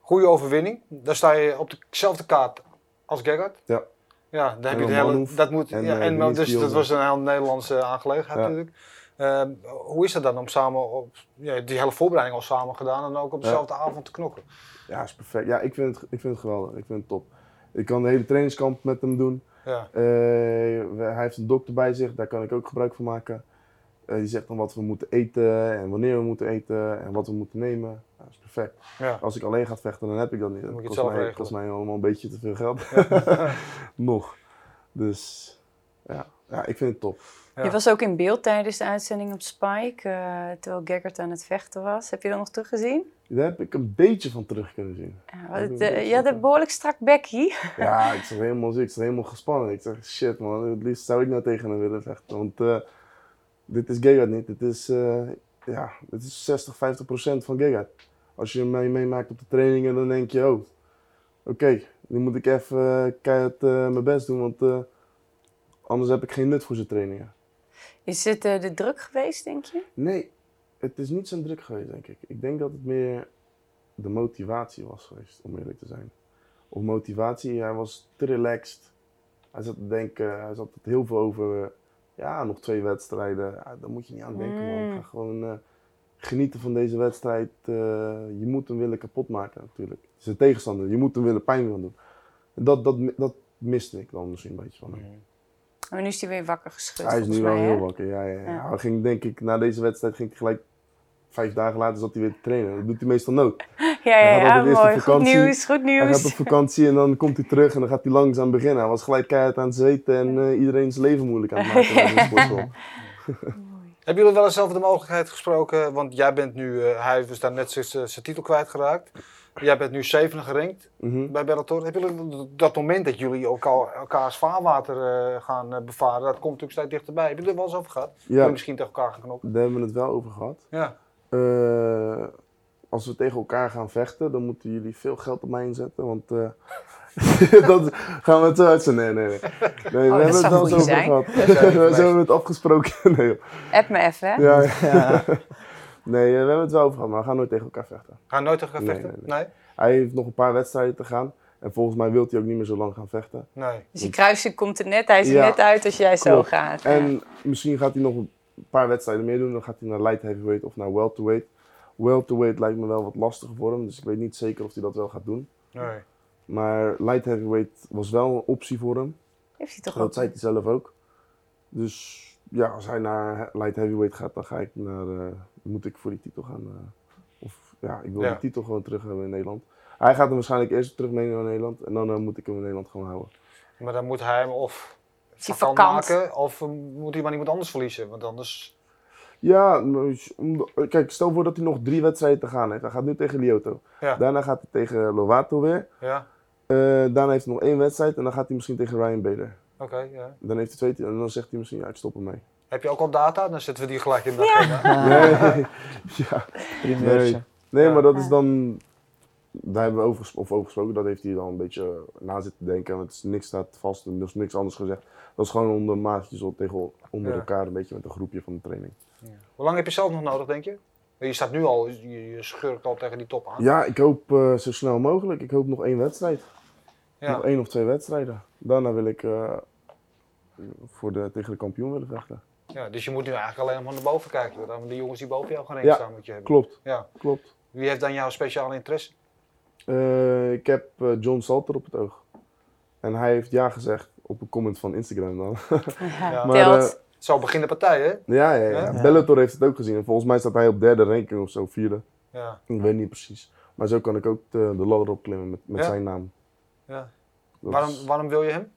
Goede overwinning. Daar sta je op dezelfde kaart als Gerard. Ja. Ja, dan heb je de hele, dat moet, en, ja, en, uh, dus dat was een heel Nederlandse aangelegenheid natuurlijk. Uh, hoe is dat dan om samen op ja, die hele voorbereiding al samen gedaan en ook op dezelfde avond te knokken? Ja, is perfect. Ja, ik vind, het, ik vind het geweldig. Ik vind het top. Ik kan de hele trainingskamp met hem doen. Ja. Uh, hij heeft een dokter bij zich, daar kan ik ook gebruik van maken. Uh, die zegt dan wat we moeten eten en wanneer we moeten eten en wat we moeten nemen. dat is perfect. Ja. Als ik alleen ga vechten, dan heb ik dat niet. Dat kost, mij, kost mij allemaal een beetje te veel geld. Nog. Dus ja. ja, ik vind het top. Je was ook in beeld tijdens de uitzending op Spike, uh, terwijl Geggert aan het vechten was. Heb je dat nog teruggezien? Daar heb ik een beetje van terug kunnen zien. Ja, het, je had een behoorlijk strak bekkie. Ja, ik zat helemaal, ik zat helemaal gespannen. Ik zeg, shit man, het liefst zou ik nou tegen hem willen vechten. Want uh, dit is Gegard niet. Dit is, uh, ja, dit is 60, 50 procent van Gegard. Als je mij meemaakt op de trainingen, dan denk je, oh, oké, nu moet ik even uh, keihard uh, mijn best doen, want Anders heb ik geen nut voor zijn trainingen. Is het de druk geweest, denk je? Nee, het is niet zo druk geweest, denk ik. Ik denk dat het meer de motivatie was geweest, om eerlijk te zijn. Of motivatie, hij was te relaxed. Hij zat te denken, hij zat het heel veel over, ja, nog twee wedstrijden. Ja, daar moet je niet aan denken, man. Mm. Ga gewoon uh, genieten van deze wedstrijd. Uh, je moet hem willen kapot maken, natuurlijk. Het is een tegenstander, je moet hem willen pijn willen doen. Dat, dat, dat miste ik dan misschien een beetje van hem. Mm. Maar nu is hij weer wakker geschud. Hij is nu wel heel wakker, ja, ja, ja. Hij ging, denk ik, na deze wedstrijd ging hij gelijk vijf dagen later zat hij weer te trainen. Dat doet hij meestal nooit. Ja, ja, ja mooi. Goed nieuws, goed nieuws. Hij gaat op vakantie en dan komt hij terug en dan gaat hij langzaam beginnen. Hij was gelijk keihard aan het zweten en uh, iedereen zijn leven moeilijk aan het maken. Hebben jullie wel eens over de mogelijkheid gesproken? Want jij bent nu, uh, hij is daar net zijn titel kwijtgeraakt. Jij bent nu zevende gerankt mm bij Bellator. Hebben jullie dat moment dat jullie elkaar, elkaars vaarwater uh, gaan uh, bevaren, dat komt natuurlijk steeds dichterbij. Hebben jullie er wel eens over gehad? Ja. Misschien tegen elkaar gaan knokken? Daar hebben we het wel over gehad. Ja. Uh, als we tegen elkaar gaan vechten, dan moeten jullie veel geld op mij inzetten. Want uh, dat gaan we het zo uitzenden. Nee, nee, nee. nee oh, we hebben het wel zo over gehad. we hebben het afgesproken. nee, App me even, hè? Ja, ja. nee, we hebben het wel over gehad, maar we gaan nooit tegen elkaar vechten. Gaan nooit tegen elkaar vechten? Nee, Hij heeft nog een paar wedstrijden te gaan. En volgens mij wil hij ook niet meer zo lang gaan vechten. Nee. Dus die kruising komt er net, hij is er net uit als jij zo gaat. En misschien gaat hij nog een paar wedstrijden meer doen. Dan gaat hij naar light heavyweight of naar welterweight. Welterweight lijkt me wel wat lastiger voor hem, dus ik weet niet zeker of hij dat wel gaat doen. Nee. Maar light heavyweight was wel een optie voor hem. Heeft hij toch Dat zei hij zelf ook. Dus ja, als hij naar light heavyweight gaat, dan ga ik naar, uh, moet ik voor die titel gaan. Uh, of ja, ik wil ja. die titel gewoon terug hebben in Nederland. Hij gaat hem waarschijnlijk eerst terug meenemen naar Nederland en dan uh, moet ik hem in Nederland gewoon houden. Maar dan moet hij hem of vakant maken of moet hij maar iemand anders verliezen, want anders... Ja, nou, kijk, stel voor dat hij nog drie wedstrijden te gaan heeft. Hij gaat nu tegen Lyoto. Ja. Daarna gaat hij tegen Lovato weer. Ja. Uh, daarna heeft hij nog één wedstrijd en dan gaat hij misschien tegen Ryan Bader. Oké, ja. Dan heeft hij twee en dan zegt hij misschien, ja, ik stop ermee. Heb je ook al data? Dan zetten we die gelijk in de agenda. Nee, ja. nee. nee, maar dat is dan, daar hebben we over, of over gesproken, dat heeft hij dan een beetje na zitten denken. Want niks staat vast en er is niks anders gezegd. Dat is gewoon onder maatjes op, tegen, onder elkaar, een beetje met een groepje van de training. Ja. Hoe lang heb je zelf nog nodig, denk je? Je staat nu al, je, je schurkt al tegen die top aan. Ja, ik hoop uh, zo snel mogelijk. Ik hoop nog één wedstrijd. Ja. Nog één of twee wedstrijden. Daarna wil ik uh, voor de, tegen de kampioen willen vechten. Ja, dus je moet nu eigenlijk alleen maar naar boven kijken. Dan de jongens die boven jou gaan ja, staan moet je hebben. Klopt. Ja, klopt. Wie heeft dan jouw speciale interesse? Uh, ik heb John Salter op het oog. En hij heeft ja gezegd op een comment van Instagram dan. Ja, maar, uh, Zo begin de partij, hè? Ja, ja, ja. Bellator heeft het ook gezien. En volgens mij staat hij op derde ranking of zo, vierde. Ja. Ik weet niet precies. Maar zo kan ik ook de, de ladder opklimmen met, met zijn naam. Ja. waarom, waarom wil je hem?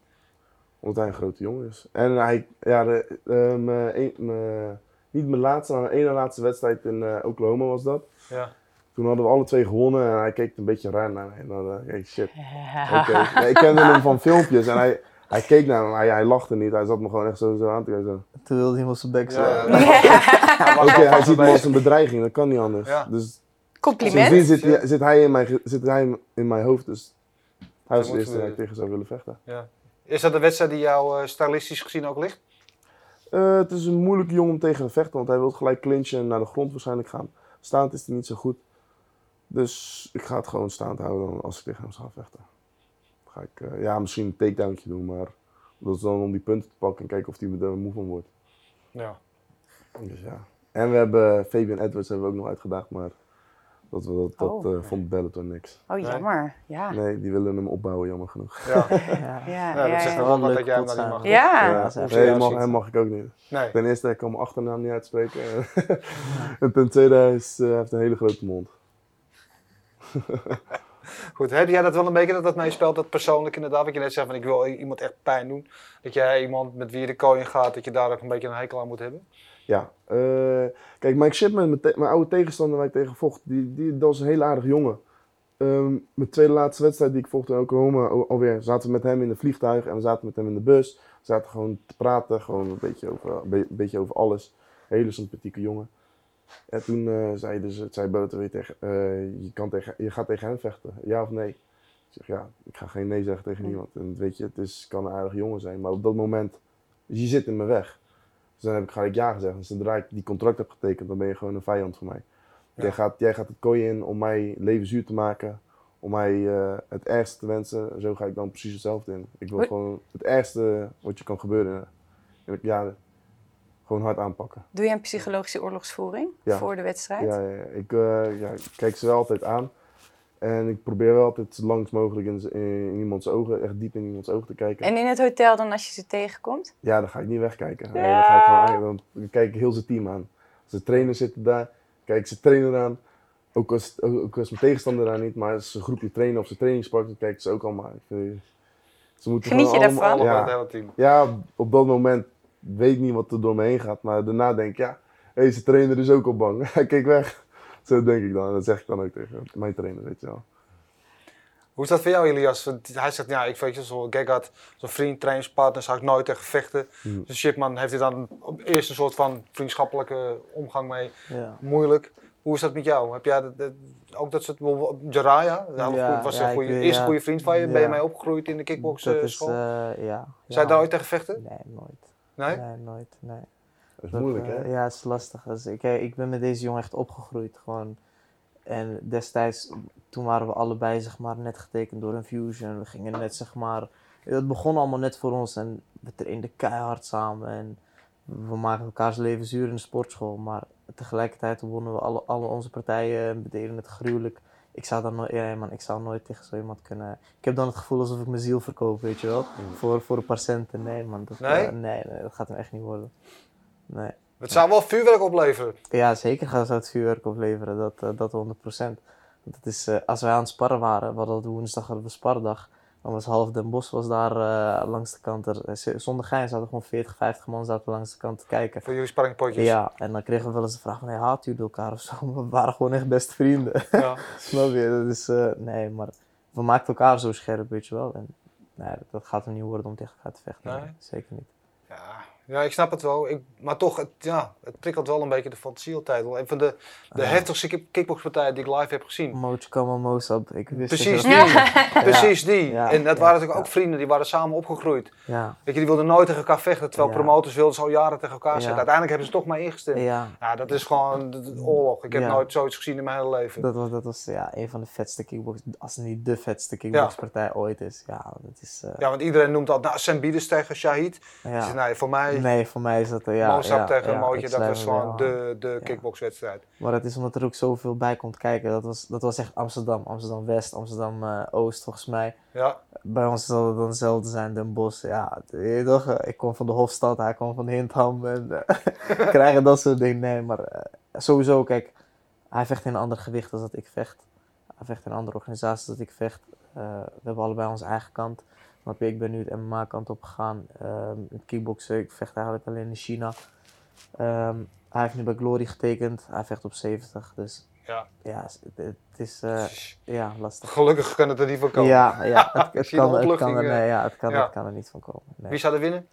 Omdat hij een grote jongen is. En hij, ja, de, uh, niet mijn laatste, maar mijn ene laatste wedstrijd in uh, Oklahoma was dat. Ja. Toen hadden we alle twee gewonnen en hij keek een beetje raar naar me. En dan dacht ik, shit. Okay. Ja, ik kende hem van filmpjes en hij, hij keek naar me, maar hij, hij lachte niet. Hij zat me gewoon echt zo, zo aan te kijken. Toen wilde hij op zijn bek Ja. Oké, okay, hij ziet me als een bedreiging, dat kan niet anders. Ja. Dus, Compliment. Sindsdien zit, hij, zit, hij in mijn, zit hij in mijn hoofd, dus hij was de eerste die ik tegen zou willen vechten. Ja. Is dat de wedstrijd die jou uh, stylistisch gezien ook ligt? Uh, het is een moeilijke jongen om tegen te vechten, want hij wil gelijk clinchen en naar de grond waarschijnlijk gaan. Staand is hij niet zo goed. Dus ik ga het gewoon staand houden als ik tegen hem ga vechten. Ga ik uh, ja, misschien een takedowntje doen, maar dat is dan om die punten te pakken en kijken of hij er moe van wordt. Ja. Dus ja. En we hebben Fabian Edwards hebben we ook nog uitgedaagd, maar dat, dat, dat oh. uh, vond Bellator niks. Oh, jammer. Ja. Nee, die willen hem opbouwen, jammer genoeg. Ja, ja. ja, dat zegt wel dat jij hem niet mag. Ja. ja. Nee, mag, hem mag ik ook niet. Nee. Ten eerste, ik kan mijn achternaam niet uitspreken. en ten tweede, hij is, uh, heeft een hele grote mond. Goed, heb jij dat wel een beetje dat dat meespeelt, dat persoonlijk inderdaad? Wat je net zei van ik wil iemand echt pijn doen. Dat jij iemand met wie je de koning gaat, dat je daar ook een beetje een hekel aan moet hebben? Ja, uh, kijk, Mike Shipman, mijn, mijn, oude tegenstander waar ik tegen vocht, die, die, dat was een heel aardig jongen. Um, mijn tweede laatste wedstrijd die ik vocht in Oklahoma alweer, zaten we met hem in de vliegtuig en we zaten met hem in de bus. We zaten gewoon te praten, gewoon een beetje over, een beetje over alles. Hele sympathieke jongen. En toen uh, zei, dus, zei Boter weer tegen, uh, je, kan tegen, je gaat tegen hem vechten, ja of nee? Ik zeg ja, ik ga geen nee zeggen tegen niemand. En weet je, het is, kan een aardige jongen zijn, maar op dat moment Dus je zit in mijn weg. Dus dan heb ik gelijk ja gezegd. En zodra ik die contract heb getekend, dan ben je gewoon een vijand voor mij. Jij, gaat, jij gaat het kooi in om mij leven zuur te maken, om mij eh, het ergste te wensen. Zo ga ik dan precies hetzelfde in. Ik wil Hoi. gewoon het ergste wat je kan gebeuren. En ik, ja, gewoon hard aanpakken. Doe je een psychologische oorlogsvoering Ja. voor de wedstrijd? Ja, ja, ja. Ik, eh, ja, ik kijk ze wel altijd aan. En ik probeer wel altijd zo lang mogelijk in, in iemands ogen, echt diep in iemands ogen te kijken. En in het hotel dan als je ze tegenkomt? Ja, dan ga ik niet wegkijken. Nee, Ja. dan, ga ik gewoon, aan- dan kijk ik heel zijn team aan. Als de trainer zit daar, kijk ik zijn trainer aan. Ook als, ook als mijn tegenstander daar niet, maar als ze een groepje trainen of ze trainingspark, dan kijken ze ook allemaal. Ik vind, ze moeten Geniet gewoon je allemaal- daarvan? Allemaal Ja, het hele team. ja, op dat moment weet niet wat er door me heen gaat, maar daarna denk ik, ja, deze trainer is ook al bang. Hij kijkt weg. Zo denk ik dan. En dat zeg ik dan ook tegen mijn trainer, weet je wel. Hoe is dat voor jou, Elias? Want hij zegt, ja, ik weet je, zo'n Gegard, zo'n vriend, trainingspartner, zou ik nooit tegen vechten. Hmm. Dus Chipman heeft hij dan op eerst een soort van vriendschappelijke omgang mee. Ja. Moeilijk. Hoe is dat met jou? Heb jij dat, dat- ook dat soort, bijvoorbeeld Jaraya, nou, Ja, was ja, een goede, eerste ja. goede vriend van je, ben je mee opgegroeid in de Dat is, kickboxschool? eh, ja. Zou je ja. daar ooit tegen vechten? Nee, nooit. Nee? Nee, nooit. Nee. Dat is Dat, moeilijk, eh, hè? Ja, het is lastig. Dus ik, eh, ik ben met deze jongen echt opgegroeid. Gewoon. En destijds, toen waren we allebei zeg maar, net getekend door een fusion. We gingen net zeg maar. Het begon allemaal net voor ons en we trainden keihard samen. En we maakten elkaars leven zuur in de sportschool. Maar tegelijkertijd wonnen we alle, alle onze partijen en we deden het gruwelijk. Ik zou dan nooit, ja, man, ik zou nooit tegen zo iemand kunnen. Ik heb dan het gevoel alsof ik mijn ziel verkoop, weet je wel. Voor, voor een paar centen. Nee, man. Dat, Nee? eh, nee, nee, dat gaat hem echt niet worden. Nee. Het zou wel vuurwerk opleveren. Ja, zeker gaan ze het vuurwerk opleveren, dat, eh, dat 100%. Want het is, eh, als wij aan het sparren waren, we hadden woensdag hadden we sparrendag, was half Den Bosch was daar eh, langs de kant. Er, eh, zonder gein zaten gewoon 40, 50 man zaten langs de kant te kijken. Voor jullie sparringpotjes. Ja, en dan kregen we wel eens de vraag van, hey, haat jullie elkaar of zo? Maar we waren gewoon echt beste vrienden. Ja. Snap je? Dat is, eh, nee, maar we maakten elkaar zo scherp, weet je wel. En nee, dat, dat gaat hem niet worden om tegen elkaar te vechten. Nee? Nee, zeker niet. Ja, ja, ik snap het wel. Ik, maar toch, het, ja, het prikkelt wel een beetje de fantasie altijd. Een van de, de Ja. heftigste kick- kickboxpartijen die ik live heb gezien. Mojo Kama Mosab, ik wist Precies die. Precies die. Ja, En dat ja, waren natuurlijk ja. ook vrienden, die waren samen opgegroeid. Ja, Weet je, die wilden nooit tegen elkaar vechten, terwijl Ja. promotors wilden ze al jaren tegen elkaar zetten. Uiteindelijk hebben ze toch maar ingestemd. Ja. ja, dat is gewoon de, de oorlog. Ik heb Ja. nooit zoiets gezien in mijn hele leven. Dat was, dat was ja, een van de vetste kickbox, als het niet de vetste kickboxpartij ooit is. Ja, dat is. eh, Ja, want iedereen noemt dat, nou, Sam Bieders tegen Shahid. ja. Dus, nee, voor mij, Nee, voor mij is dat eh, ja. Mozart ja, tegen ja, Mootje, dat was gewoon de, de kickboxwedstrijd. Maar het is omdat er ook zoveel bij komt kijken. Dat was, dat was echt Amsterdam, Amsterdam West, Amsterdam eh, Oost volgens mij. Ja, Bij ons zal het dan hetzelfde zijn, Den Bosch. Ja, weet toch, eh, ik kom van de Hofstad, hij kwam van Hindham. En eh, krijgen dat soort dingen. Nee, maar eh, sowieso, kijk, hij vecht in een ander gewicht dan dat ik vecht. Hij vecht in een andere organisatie dan dat ik vecht. Eh, we hebben allebei onze eigen kant. Snap je, ik ben nu het MMA-kant op gegaan. Ehm het kickboksen, ik vecht eigenlijk alleen in China. Ehm, hij heeft nu bij Glory getekend. Hij vecht op 70. Dus ja. ja, het, het is eh, ja, lastig. Gelukkig kan het er niet van komen. Ja, ja, het, kan, het, kan er, eh, nee, ja, het, kan, ja. het kan er niet van komen. Nee. Wie zou er winnen?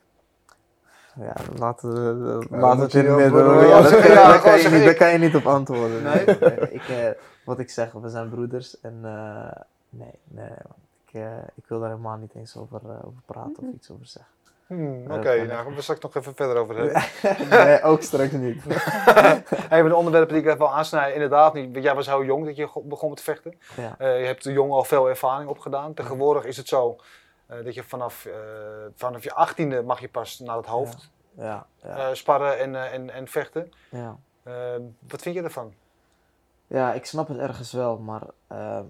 Ja, laten we, Ja, laten we moet het in het niet midden. Ja, daar, kan, je- Ja, daar, kan je niet, ik. daar kan je niet op antwoorden. Nee? ik, eh, wat ik zeg, we zijn broeders en eh, nee, nee Ik, eh, ik wil daar helemaal niet eens over, eh, over praten of iets over zeggen. Hmm, Ja, Oké, kan nou gaan we straks nog even verder over hebben. nee, ook straks niet. Een van de onderwerpen die ik even wil aansnijden, inderdaad niet. want Jij was heel jong dat je go- begon met vechten. Ja. Eh, je hebt jong al veel ervaring opgedaan. Tegenwoordig is het zo eh, dat je vanaf, eh, vanaf je achttiende mag je pas naar het hoofd Ja, ja, eh, sparren en, eh, en, en vechten. ja. Eh, wat vind je ervan? Ja, ik snap het ergens wel, maar eh,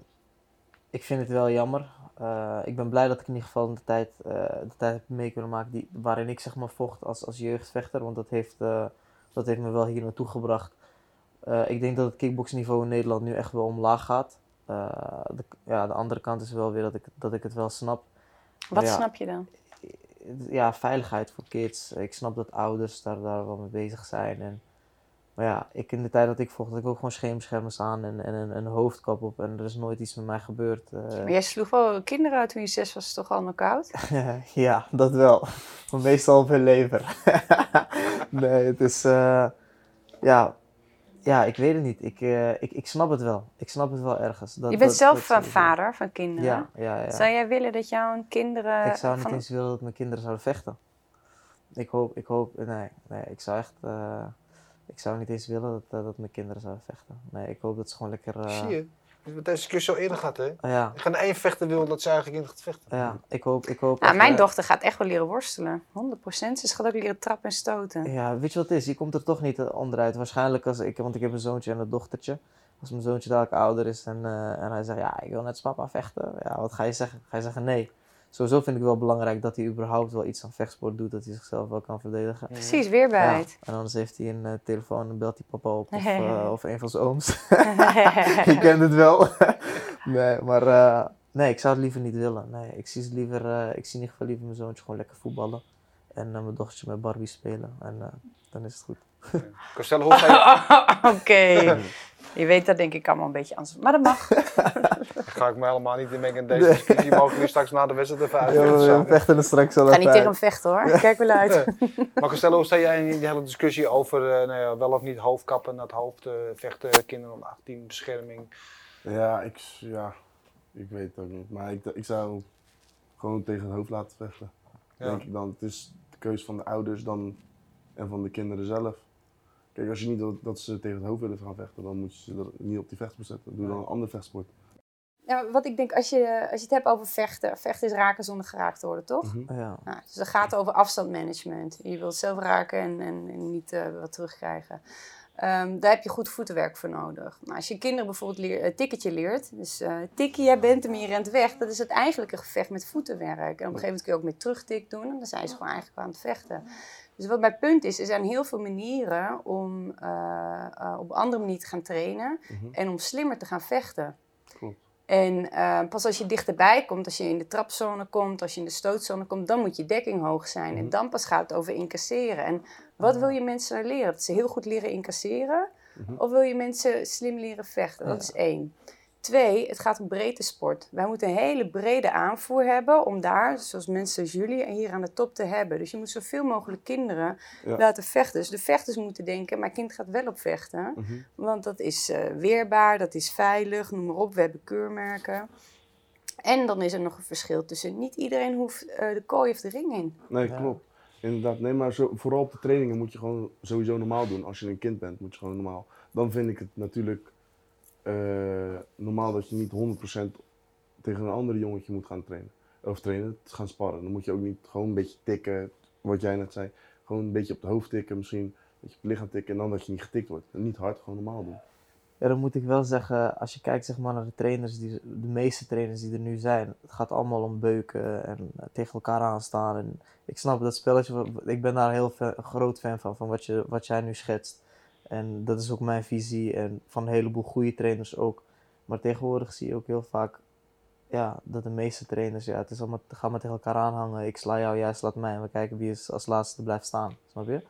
ik vind het wel jammer. Eh, ik ben blij dat ik in ieder geval de tijd, eh, de tijd heb mee kunnen maken die, waarin ik zeg maar vocht als, als jeugdvechter, want dat heeft, eh, dat heeft me wel hier naartoe gebracht. Ik denk dat het kickboxniveau in Nederland nu echt wel omlaag gaat. De, ja, de andere kant is wel weer dat ik, dat ik het wel snap. Wat Ja. snap je dan? Ja, veiligheid voor kids. Ik snap dat ouders daar, daar wel mee bezig zijn. En, maar ja, ik in de tijd dat ik vocht, had ik ook gewoon scheemschermers aan en, en een, een hoofdkap op. En er is nooit iets met mij gebeurd. eh. Maar jij sloeg wel kinderen uit toen je zes was, toch al knock-out? ja, dat wel. Maar meestal op hun lever. nee, het is... eh, ja, ja, ik weet het niet. Ik, eh, ik, ik snap het wel. Ik snap het wel ergens. Dat, je bent dat- zelf dat vader van kinderen. Ja, ja, ja. Zou jij willen dat jouw kinderen... Ik zou niet van- eens willen dat mijn kinderen zouden vechten. ik hoop, ik hoop, nee, nee, ik zou echt, ik zou niet eens willen dat, eh, dat mijn kinderen zouden vechten. Nee, ik hoop dat ze gewoon lekker, eh, Zie je? We hebben deze discussie al eerder gehad, hè? ja, Ik ga naar één vechter wil dat ze eigenlijk in gaat vechten. ja, ik hoop, ik hoop. Nou, mijn eh, dochter gaat echt wel leren worstelen. 100%. Ze gaat ook leren trappen en stoten. Ja, weet je wat het is? Je komt er toch niet onderuit. Waarschijnlijk als ik, want ik heb een zoontje en een dochtertje. Als mijn zoontje dadelijk ouder is en, eh, en hij zegt, ja, ik wil net als papa vechten. Ja, wat ga je zeggen? Ga je zeggen nee? Sowieso vind ik wel belangrijk dat hij überhaupt wel iets aan vechtsport doet, dat hij zichzelf wel kan verdedigen. Precies, weerbaarheid. Ja, en anders heeft hij een eh, telefoon en belt hij papa op of, eh, of een van zijn ooms. je kent het wel. nee, maar eh, nee, ik zou het liever niet willen. Nee, ik zie, het liever, eh, ik zie in ieder geval liever mijn zoontje gewoon lekker voetballen. En mijn dochtertje met Barbie spelen. En eh, dan is het goed. Costello, hoe ga je... Oké. Je weet dat denk ik allemaal een beetje anders. Maar dat mag. ga ik me helemaal niet in mengen in deze discussie. Die mogen nu straks na de wedstrijd even Ja, uitvechten we vechten er straks wel Ik ga niet tegen hem vechten hoor. Kijk wel uit. Maar Costello, hoe sta jij in die hele discussie over eh, nou ja, wel of niet hoofdkappen naar het hoofd eh, vechten, kinderen onder 18, bescherming? Ja, ik, ja, ik weet het ook niet. Maar ik, ik zou gewoon tegen het hoofd laten vechten. Ja. Denk ik dan. Het is de keuze van de ouders dan, en van de kinderen zelf. Kijk, als je niet dat, dat ze tegen het hoofd willen gaan vechten, dan moet je ze er niet op die vechtsport zetten. Doe dan een andere vechtsport. Ja, wat ik denk, als je, als je het hebt over vechten. Vechten is raken zonder geraakt te worden, toch? Mhm. Ja. Nou, dus het gaat over afstandmanagement. Je wilt zelf raken en, en, en niet eh, wat terugkrijgen. Ehm, daar heb je goed voetenwerk voor nodig. Nou, als je kinderen bijvoorbeeld leer, een tikketje leert, dus eh tikkie, jij bent hem, je rent weg, dat is het eigenlijk een gevecht met voetenwerk. En op een gegeven moment kun je ook met terugtik doen en dan zijn ze gewoon eigenlijk aan het vechten. Dus wat mijn punt is, er zijn heel veel manieren om eh, eh, op een andere manier te gaan trainen Mhm. en om slimmer te gaan vechten. Klopt. En eh, pas als je dichterbij komt, als je in de trapzone komt, als je in de stootzone komt, dan moet je dekking hoog zijn. En dan pas gaat het over incasseren. En wat wil je mensen nou leren? Dat ze heel goed leren incasseren? Mhm. Of wil je mensen slim leren vechten? Dat is één. Twee, het gaat om breedte sport. Wij moeten een hele brede aanvoer hebben om daar, zoals mensen als jullie, hier aan de top te hebben. Dus je moet zoveel mogelijk kinderen Ja. laten vechten. Dus de vechters moeten denken, mijn kind gaat wel op vechten. Mhm. Want dat is eh, weerbaar, dat is veilig, noem maar op. We hebben keurmerken. En dan is er nog een verschil tussen niet iedereen hoeft eh, de kooi of de ring in. Nee, Ja. klopt. Inderdaad, nee, maar zo, vooral op de trainingen moet je gewoon sowieso normaal doen. Als je een kind bent, moet je gewoon normaal. Dan vind ik het natuurlijk eh, normaal dat je niet 100% tegen een andere jongetje moet gaan trainen. Of trainen, gaan sparren. Dan moet je ook niet gewoon een beetje tikken, wat jij net zei. Gewoon een beetje op het hoofd tikken misschien. Dat je op het lichaam tikken en dan dat je niet getikt wordt. En niet hard, gewoon normaal doen. Ja, dan moet ik wel zeggen, als je kijkt zeg maar, naar de trainers, die, de meeste trainers die er nu zijn, het gaat allemaal om beuken en tegen elkaar aanstaan. En ik snap dat spelletje, ik ben daar heel groot fan van, van wat, je, wat jij nu schetst. En dat is ook mijn visie en van een heleboel goede trainers ook. Maar tegenwoordig zie je ook heel vaak ja, dat de meeste trainers, ja, het is allemaal, ga maar tegen elkaar aanhangen. Ik sla jou, jij slaat mij en we kijken wie is als laatste blijft staan. Snap je?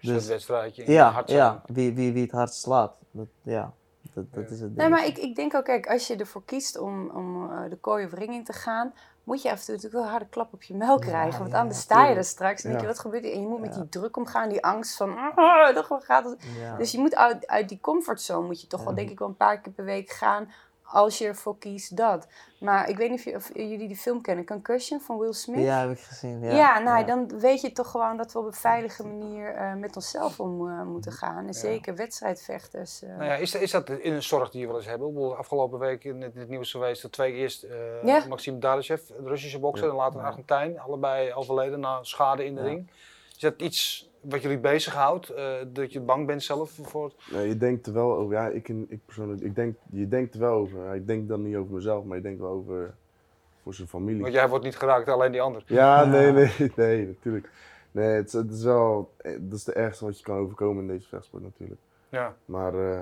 Dus Dus- wedstrijdje. Ja, ja wie, wie, wie het hardst slaat. Dat, ja, dat, dat Ja. is het Nee, ding. maar ik, ik denk ook, kijk, als je ervoor kiest om, om eh, de kooi of ring in te gaan, moet je af en toe natuurlijk wel een harde klap op je melk Ja, krijgen. Want ja, anders sta je er straks en denk je, wat gebeurt er? En je moet met die druk omgaan, die angst van, dat gaat het. Dus je moet uit, uit die comfortzone, moet je toch wel denk ik wel een paar keer per week gaan, als je ervoor kiest dat. Maar ik weet niet of, je- of jullie die film kennen, Concussion van Will Smith. Ja, heb ik gezien. Ja, Ja, nou, ja. dan weet je toch gewoon dat we op een veilige manier eh, met onszelf om eh, moeten gaan. En Ja. zeker wedstrijdvechters. eh. Nou ja, is, is dat in een zorg die je wel eens hebben? Ik bedoel, Afgelopen week in het, in het nieuws geweest dat twee eerst eh Ja. Maxime Dardashev, de Russische bokser, Ja. en later een Argentijn, allebei overleden na schade in de Ja. ring. Is dat iets wat jullie bezighoudt? eh dat je bang bent zelf voor? Nee, je denkt er wel over. Ja, ik, ik persoonlijk, ik denk, je denkt er wel over. Ik denk dan niet over mezelf, maar je denkt wel over voor zijn familie. Want jij wordt niet geraakt, alleen die ander. Ja, Ja. nee, nee, nee, natuurlijk. Nee, het, is- het is wel, eh, dat is de ergste wat je kan overkomen in deze vechtsport natuurlijk. Ja, Maar eh,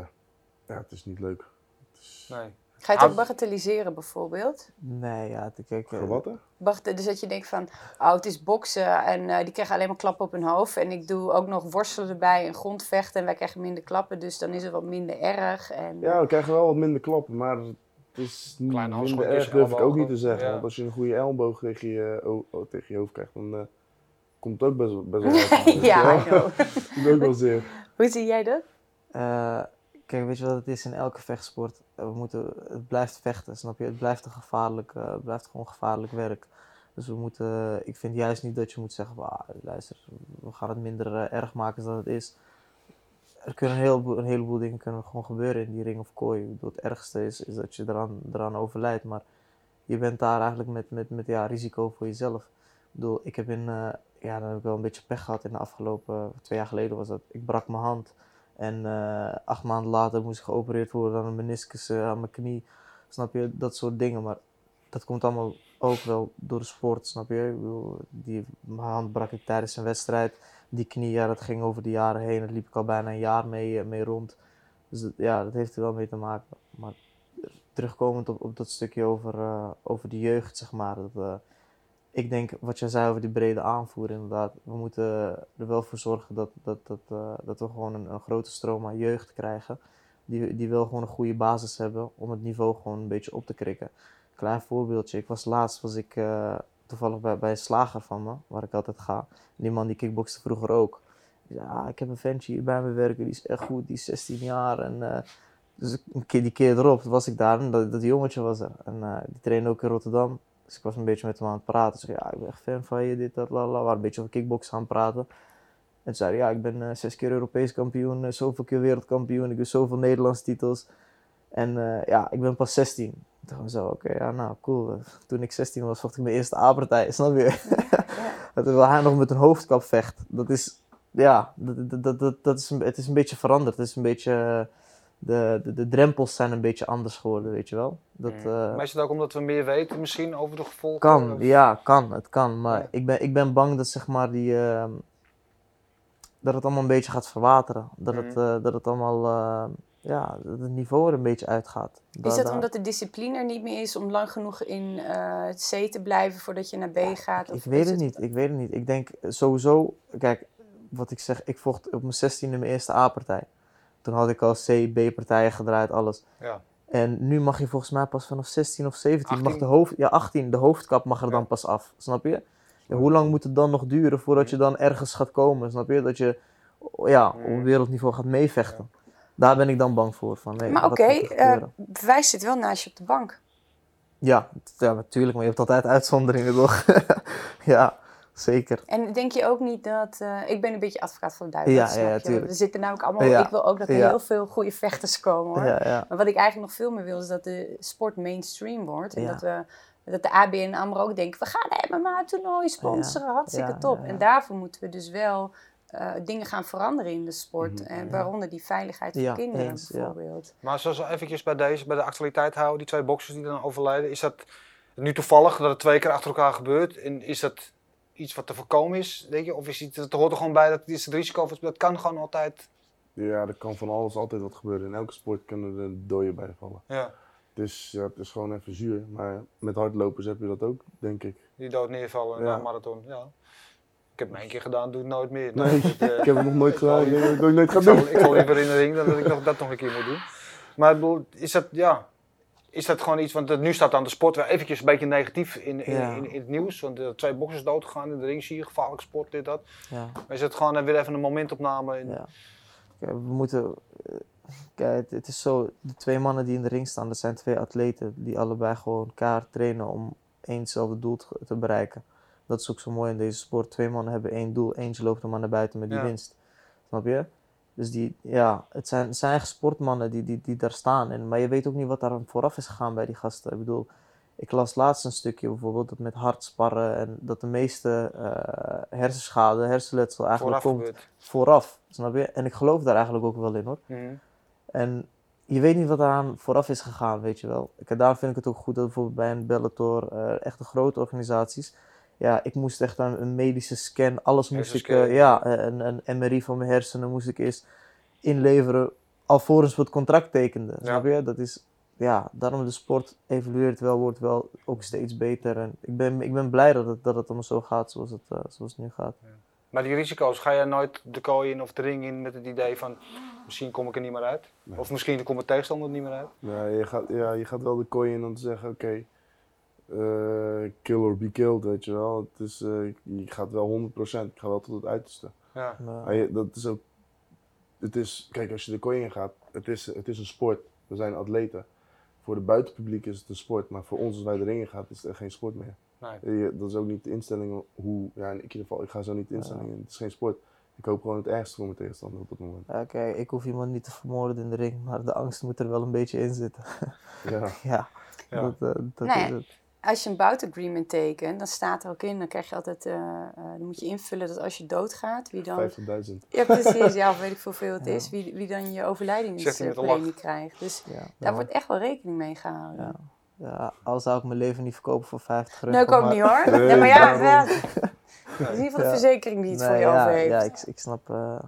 ja, het is niet leuk. Het is, nee. Ga je het ook Ah. bagatelliseren bijvoorbeeld? Nee, ja, te wat hè? Bagate- Dus dat je denkt van, oh het is boksen en eh, die krijgen alleen maar klappen op hun hoofd. En ik doe ook nog worstelen erbij en grondvechten en wij krijgen minder klappen. Dus dan is het wat minder erg. En, Ja, we krijgen wel wat minder klappen, maar het is niet Kleine minder erg, durf ik ook niet te zeggen. ja. Want als je een goede elleboog tegen je, tegen je hoofd krijgt, dan eh, komt het ook best, wel- best wel je ja, wel. I know. Doet ook wel zeer. Hoe zie jij dat? Eh, kijk, weet je wat het is in elke vechtsport? We moeten, het blijft vechten, snap je? Het blijft, een gevaarlijk, eh, blijft gewoon gevaarlijk werk. Dus we moeten, ik vind juist niet dat je moet zeggen, "Wah, luister, we gaan het minder eh, erg maken dan het is. Er kunnen een heleboel, een heleboel dingen kunnen gewoon gebeuren in die ring of kooi. Het ergste is, is dat je eraan, eraan overlijdt, maar je bent daar eigenlijk met, met, met ja, risico voor jezelf. Ik bedoel, ik heb in, eh, ja, dan heb ik wel een beetje pech gehad in de afgelopen, twee jaar geleden was dat. Ik brak mijn hand en eh, acht maanden later moest ik geopereerd worden aan een meniscus, eh, aan mijn knie. Snap je, dat soort dingen. Maar dat komt allemaal ook wel door de sport, snap je? Die, mijn hand brak ik tijdens een wedstrijd. Die knie, ja, dat ging over de jaren heen. Daar liep ik al bijna een jaar mee, eh, mee rond. Dus ja, dat heeft er wel mee te maken. Maar terugkomend op, op dat stukje over, over de jeugd, zeg maar. Dat, ik denk, wat jij zei over die brede aanvoer, inderdaad. We moeten er wel voor zorgen dat, dat, dat, eh, dat we gewoon een, een grote stroom aan jeugd krijgen. Die, die wel gewoon een goede basis hebben om het niveau gewoon een beetje op te krikken. Klein voorbeeldje. Ik was laatst was ik eh, toevallig bij, bij een slager van me, waar ik altijd ga. Die man die kickbokste vroeger ook. Zei, ah, ik heb een ventje hier bij me werken, die is echt goed, die is 16 jaar. En, eh, dus een keer, die keer erop was ik daar en dat, dat jongetje was er. En die trainde ook in Rotterdam. Dus ik was een beetje met hem aan het praten. Ik zei, ja, ik ben echt fan van je, dit, dat, la, la. We waren een beetje over kickboksen aan het praten. En zei ja, ik ben eh, zes keer Europees kampioen, eh, zoveel keer wereldkampioen, ik heb zoveel Nederlandse titels. En eh, ja, ik ben pas 16. Toen dacht ik zo, oké, ja, nou, cool. Toen ik 16 was, vocht ik mijn eerste A-partij, snap je? Dat terwijl hij nog met een hoofdkap vecht. Dat is, ja, dat, dat, dat, dat, is een, het is een beetje veranderd. Het is een beetje, de, de, de drempels zijn een beetje anders geworden, weet je wel. Dat, Mm. eh, Maar is het ook omdat we meer weten misschien over de gevolgen? kan, Of- ja, kan. Het kan. Maar Ja. ik, ben, ik ben bang dat zeg maar die. ehm, dat het allemaal een beetje gaat verwateren. Dat, het, Mhm. eh, dat het allemaal. ehm, ja, dat het niveau er een beetje uitgaat. Is Da- dat omdat de discipline er niet meer is om lang genoeg in eh, het C te blijven voordat je naar B gaat? Ik Of weet het niet. Ik weet het niet. Ik denk sowieso. Kijk, wat ik zeg, ik vocht op mijn 16e mijn eerste A-partij. Toen had ik al C, B-partijen gedraaid, alles. Ja. En nu mag je volgens mij pas vanaf 16 of 17, mag 18. de hoofd, ja 18, de hoofdkap mag er dan pas af, snap je? Ja, hoe lang moet het dan nog duren voordat je dan ergens gaat komen, snap je? Dat je ja, op wereldniveau gaat meevechten. Daar ben ik dan bang voor. Van, nee, Maar oké, niet eh, bewijs zit wel naast je op de bank. ja, ja, natuurlijk, maar je hebt altijd uitzonderingen toch? ja, zeker. En denk je ook niet dat... eh, ik ben een beetje advocaat van de duivel, Ja, ja, je. tuurlijk. We zitten namelijk allemaal... Ja. Ik wil ook dat er Ja. heel veel goede vechters komen, hoor. Ja, ja. Maar wat ik eigenlijk nog veel meer wil, is dat de sport mainstream wordt. En Ja. dat, we, dat de ABN AMRO ook denken, we gaan een MMA-toernooi sponsoren, hartstikke Ja, top. ja, ja. En daarvoor moeten we dus wel eh, dingen gaan veranderen in de sport. Mhm, en ja. waaronder die veiligheid voor Ja, kinderen eens, ja. bijvoorbeeld. Maar zoals we eventjes bij deze, bij de actualiteit houden, die twee boxers die dan overlijden, is dat nu toevallig dat het twee keer achter elkaar gebeurt? En is dat iets wat te voorkomen is, denk je? Of is het, het hoort er gewoon bij dat is het risico, of dat kan gewoon altijd. Ja, er kan van alles altijd wat gebeuren. In elke sport kunnen er doden bij vallen. Ja, Dus ja, het is gewoon even zuur. Maar met hardlopers heb je dat ook, denk ik. die dood neervallen na Ja. een marathon. Ja. Ik heb hem één keer gedaan, doe het nooit meer. Nee, eh, ik heb het nog nooit gedaan. Ik ik het ook nooit ga ik, ik liever in de ring dan dat ik nog, dat nog een keer moet doen. Maar ik is dat, ja, is dat gewoon iets, want nu staat dan de sport weer eventjes een beetje negatief in, in, Ja. in, in het nieuws. Want er zijn twee boxers doodgegaan in de ring, zie je, gevaarlijk sport, dit, dat. ja. Maar is het gewoon eh, weer even een momentopname? In, Ja. Kijk, we moeten. eh, Kijk, het, is zo. De twee mannen die in de ring staan, dat zijn twee atleten die allebei gewoon kaart trainen om éénzelfde doel te, te bereiken. Dat is ook zo mooi in deze sport. Twee mannen hebben één doel, eentje loopt er maar naar buiten met die Ja. winst. Snap je? Dus die, ja, het zijn, het zijn eigen sportmannen die, die, die daar staan. En, maar je weet ook niet wat daar vooraf is gegaan bij die gasten. Ik bedoel, ik las laatst een stukje bijvoorbeeld dat met hard sparren en dat de meeste eh, hersenschade, hersenletsel eigenlijk vooraf komt gebeurt. vooraf. Snap je? En ik geloof daar eigenlijk ook wel in hoor. Mhm. En je weet niet wat eraan vooraf is gegaan, weet je wel. Ik, daar vind ik het ook goed dat bijvoorbeeld bij een Bellator, eh echt de grote organisaties. Ja, ik moest echt een, een medische scan, alles moest ik, eh, ja, een, een MRI van mijn hersenen moest ik eerst inleveren alvorens we het contract tekenden. Ja. Snap je? Dat is, ja, daarom de sport evolueert wel, wordt wel ook steeds beter. En ik ben, ik ben blij dat het, dat het allemaal zo gaat zoals het, eh, zoals het nu gaat. Maar die risico's, ga je nooit de kooi in of de ring in met het idee van misschien kom ik er niet meer uit? Nee. Of misschien komt mijn tegenstander er niet meer uit? Ja, je gaat, ja, je gaat wel de kooi in om te zeggen, oké, kill or be killed, weet je wel. Het is, eh, je gaat wel 100%, ik ga wel tot het uiterste. Ja. Maar- Maar je- dat is ook, het is, kijk, als je de kooi in gaat, het is, het is een sport. We zijn atleten. voor de buitenpubliek is het een sport, maar voor ons als wij de ringen gaan, is het geen sport meer. Nee. Je- Dat is ook niet de instelling hoe, ja in ieder geval, ik ga zo niet de instelling in, het is geen sport. Ik hoop gewoon het ergste voor mijn tegenstander op het moment. Ja, kijk, ik hoef iemand niet te vermoorden in de ring, maar de angst moet er wel een beetje in zitten. Ja, ja, Ja. dat, eh, dat Nee. is het. Als je een bout agreement tekent, dan staat er ook in, dan krijg je altijd, eh, eh, dan moet je invullen dat als je doodgaat, wie dan... 50.000. Ja, precies. Ja, of weet ik veel veel het Ja. is. Wie, wie dan je overlijdingspremie lach. krijgt. Dus Ja, daar ja. wordt echt wel rekening mee gehouden. Ja. Ja, al zou ik mijn leven niet verkopen voor 50 euro. Nee, ik ook maar- niet hoor. Nee, Nee, maar ja, is in ieder geval de Ja. verzekering die het voor je ja, over heeft. Ja, ik, ik snap. eh,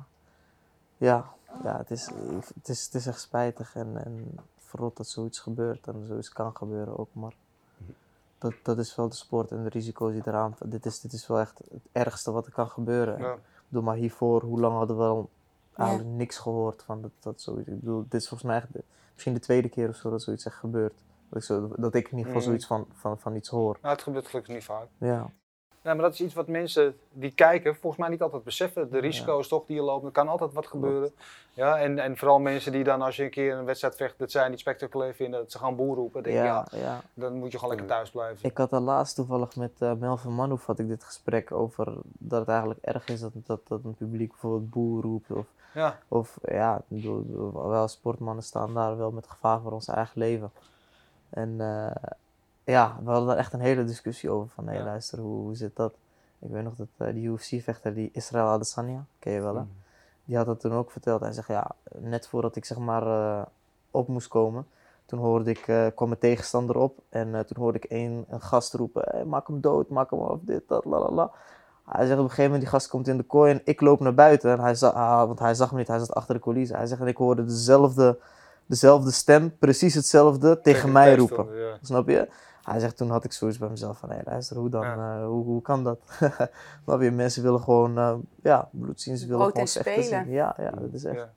ja, ja het, is, het, is, het is echt spijtig en, en verrot dat zoiets gebeurt en zoiets kan gebeuren ook. Maar dat, dat is wel de sport en de risico's die eraan. Dit is, dit is wel echt het ergste wat er kan gebeuren. Ja. Ik bedoel, maar hiervoor, hoe lang hadden we al eigenlijk niks gehoord van dat, dat zoiets. Ik bedoel, dit is volgens mij echt de- misschien de tweede keer of zo dat zoiets echt gebeurt. Dat ik, zo, dat ik in ieder geval Mhm. zoiets van, van, van iets hoor. Nou, het gebeurt gelukkig niet vaak. Ja. Nee, maar dat is iets wat mensen die kijken volgens mij niet altijd beseffen. De risico's toch die je loopt, er kan altijd wat gebeuren. Ja, en, en vooral mensen die dan als je een keer een wedstrijd vecht, dat zij niet spectaculair vinden, dat ze gaan boer roepen. Denk ja, Ja, ja. dan moet je gewoon lekker thuis blijven. Ik had er laatst toevallig met eh, Melvin Manouf had ik dit gesprek over dat het eigenlijk erg is dat, dat, dat een publiek bijvoorbeeld boer roept. Of, Ja, of ja, wel sportmannen staan daar wel met gevaar voor ons eigen leven. En eh, ja, we hadden daar echt een hele discussie over van, hé Ja. luister, hoe, hoe zit dat? Ik weet nog dat eh, die UFC-vechter, die Israël Adesanya, ken je wel hè? Die had dat toen ook verteld. Hij zegt, ja, net voordat ik zeg maar eh, op moest komen, toen hoorde ik, eh, kwam mijn tegenstander op en toen hoorde ik een, een gast roepen, hey, maak hem dood, maak hem af, dit, dat, la la la. Hij zegt op een gegeven moment, die gast komt in de kooi en ik loop naar buiten. En hij zag, ah, want hij zag me niet, hij zat achter de coulissen. Hij zegt, en ik hoorde dezelfde, dezelfde stem, precies hetzelfde, tegen, mij roepen. Ja. Snap je? Hij zegt, toen had ik zoiets bij mezelf van, hé luister, hoe dan, Ja. eh, hoe, hoe kan dat? Snap je? Mensen willen gewoon, eh, ja, bloed zien, ze willen gewoon en vechten spelen. zien. Ja, ja, dat is echt. Ja.